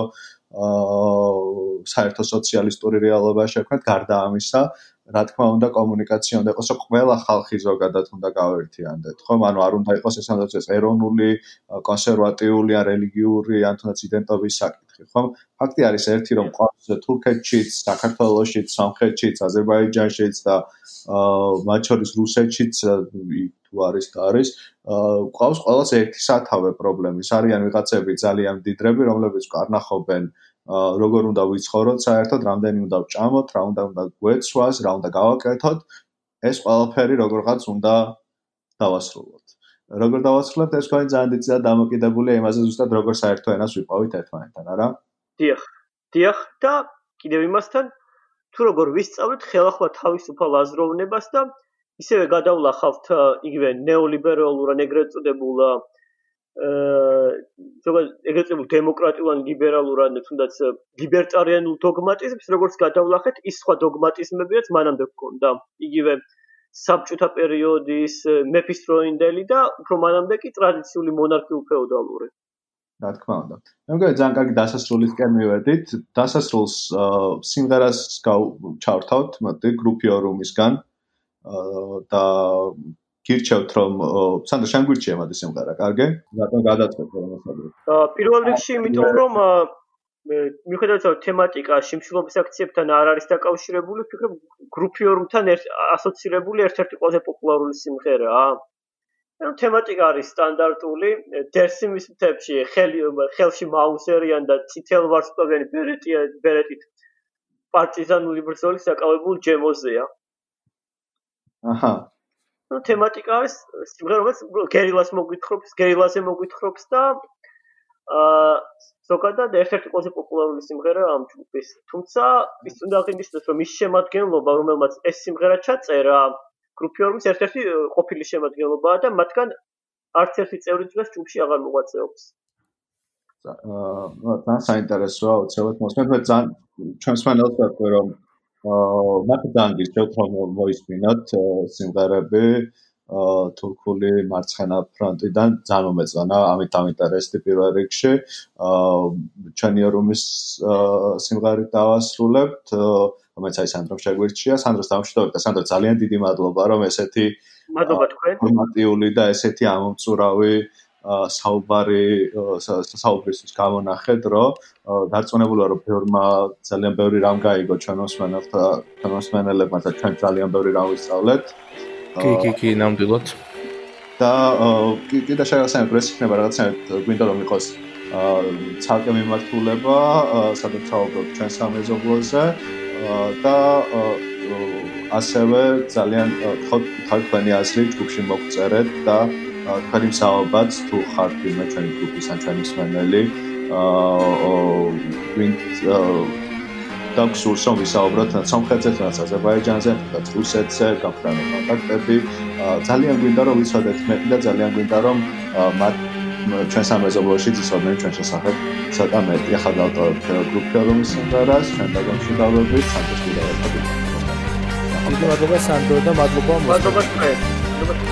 საერთო სოციალისტური რეალობა შექმნათ, გარდა ამისა, რა თქმა უნდა კომუნიკაცია უნდა იყოს, რომ ყველა ხალხი ზოგადად უნდა გავერთიანდეთ, ხომ? ანუ არ უნდა იყოს ეს ამბობს ეროვნული, კონსერვატიული ან რელიგიური ან თუნდაც იდენტობის საკითხი, ხომ? ფაქტი არის ერთი, რომ ყავს თურქეთშიც, საქართველოსშიც, სამხრეთშიც, აზერბაიჯანშიც და აა მათ შორის რუსეთშიც თუ არის და არის, ყავს ყოველს ერთი სათავე პრობლემის. არიან ვიღაცები ძალიან დიდრები, რომლებიც კარნახობენ როგორ უნდა ვიცხოვროთ საერთოდ, რამდენი უნდა ვჭამოთ, რა უნდა უნდა გვეცვას, რა უნდა გავაკეთოთ, ეს ყველაფერი როგორღაც უნდა დავასრულოთ. როგორ დავასრულებთ, ეს თქვენი ძალიან დიდი დამოკიდებულია იმაზე ზუსტად როგორ საერთო ენას ვიპოვით ერთმანეთთან, არა? დიახ. დიახ და კიდევ იმასთან თუ როგორ ვისწავლეთ ხელახლა თავისუფალ აზროვნებას და ისევე გადავლახავთ იგივე ნეოლიბერალურ ან ეგრეთ წოდებულ ზოგადად ეგრეთ წოდებულ დემოკრატიულ ან ლიბერალურ ან თუნდაც ლიბერტარიანულ დოგმატიზმს როგორც გადავლახეთ ის სხვა დოგმატიზმებიაც მანამდე გქონდა იგივე საბჭოთა პერიოდის მეფისტროინდელი და უფრო მანამდე კი ტრადიციული მონარქიულ ფეოდალური. რა თქმა უნდა. მე მგონი ძალიან კარგი დასასრულისკენ მივედით. დასასრულს სიმღერას ჩავრთავთ, მოდი, გრუპიო რუმისგან. და გირჩევთ რომ სანდრო შენ გვირჩია მაგ სიმღერა, კარგი? რატომ გადაწყვეტ რომ ასადო? პირველ რიგში იმიტომ რომ მე მიხედავთ რომ თემატიკა შიმშილობის აქციებთან არ არის დაკავშირებული, ვფიქრობ გრუპიორუმთან ასოცირებული ერთ-ერთი ყველაზე პოპულარული სიმღერაა. ანუ თემატიკა არის სტანდარტული, დერსიმის მთებში ხელი ხელში მაუსერიან და ციტელ ვარსკვლავიანი ბერეტი ბერეტით პარტიზანული ბრძოლის საკავებულ ჯემოზეა. აჰა, ну თემატიკა არის სიმღერა რომელიც გერილას მოგვითხრობს გერილაზე მოგვითხრობს და აა ზოგადად ერთ-ერთი ყველაზე პოპულარული სიმღერა ამ ჯგუფის თუმცა ის უნდა აღინიშნოს რომ ის შემადგენლობა რომელმაც ეს სიმღერა ჩაწერა გრუპიორმის ერთ-ერთი ყოფილი შემადგენლობაა და მათგან არც ერთი წევრი დღეს ჯგუფში აღარ მოღვაწეობს აა თან საინტერესოა უცებად მოსმენთ მე ძალიან ჩვენს მანელს ვაკვე რომ აა ძალიან გიჩვენოთ რომ მოისმინოთ სიმღერები აა თურქული მარცხენა ფრონტიდან ძალიან მომეწონა ამით ამინტერესდი პირველ რიგში აა ჩვენი რომის სიმღერით დავასრულებთ რომელიც აი სანდრო შეგვირჩია. სანდროს დამშვიდობებ და სანდრო ძალიან დიდი მადლობა რომ ესეთი მადლობა თქვენ. ფორმატიული და ესეთი ამომწურავი საუბარი საუბრისთვის გამონახეთ, რომ დარწმუნებულა რომ ბევრმა ძალიან ბევრი რამ გაიგო ჩვენ მოსმენელთა ჩვენ მოსმენელებმა და ჩვენ ძალიან ბევრი რამ ვისწავლეთ. კი, კი, კი, ნამდვილად. და კიდე შეიძლება ეს იქნება რაღაცა გვინდა რომ იყოს ცალკე მიმართულება, სადაც საუბრობთ ჩვენ სამეზობლოზე და ასევე ძალიან ხო თქვენი აზრი ჯგუფში მოგწერეთ და თქვენი მსაუბაც თუ ხართ ვინმე ჩვენი გუნდის ან ჩვენი მსმენელი აა ვინ დაქსურს რომ ვისაუბროთ სამხრეთზე და აზერბაიჯანზე და რუსეთზე გაფრთხილებული კონტაქტები. ძალიან გვინდა რომ ვიცოდეთ მე და ძალიან გვინდა რომ მათ ჩვენ სამეზობლოში ცისოდნენ ჩვენ შესახებ. ცოტა მეტი ახლა დავტოვებთ გრუპი რომ სიმღერას ჩვენ დაგამშვიდობებით. სანდროს კიდევ ერთხელ მადლობა სანდრო და მადლობა მადლობა თქვენ მადლობა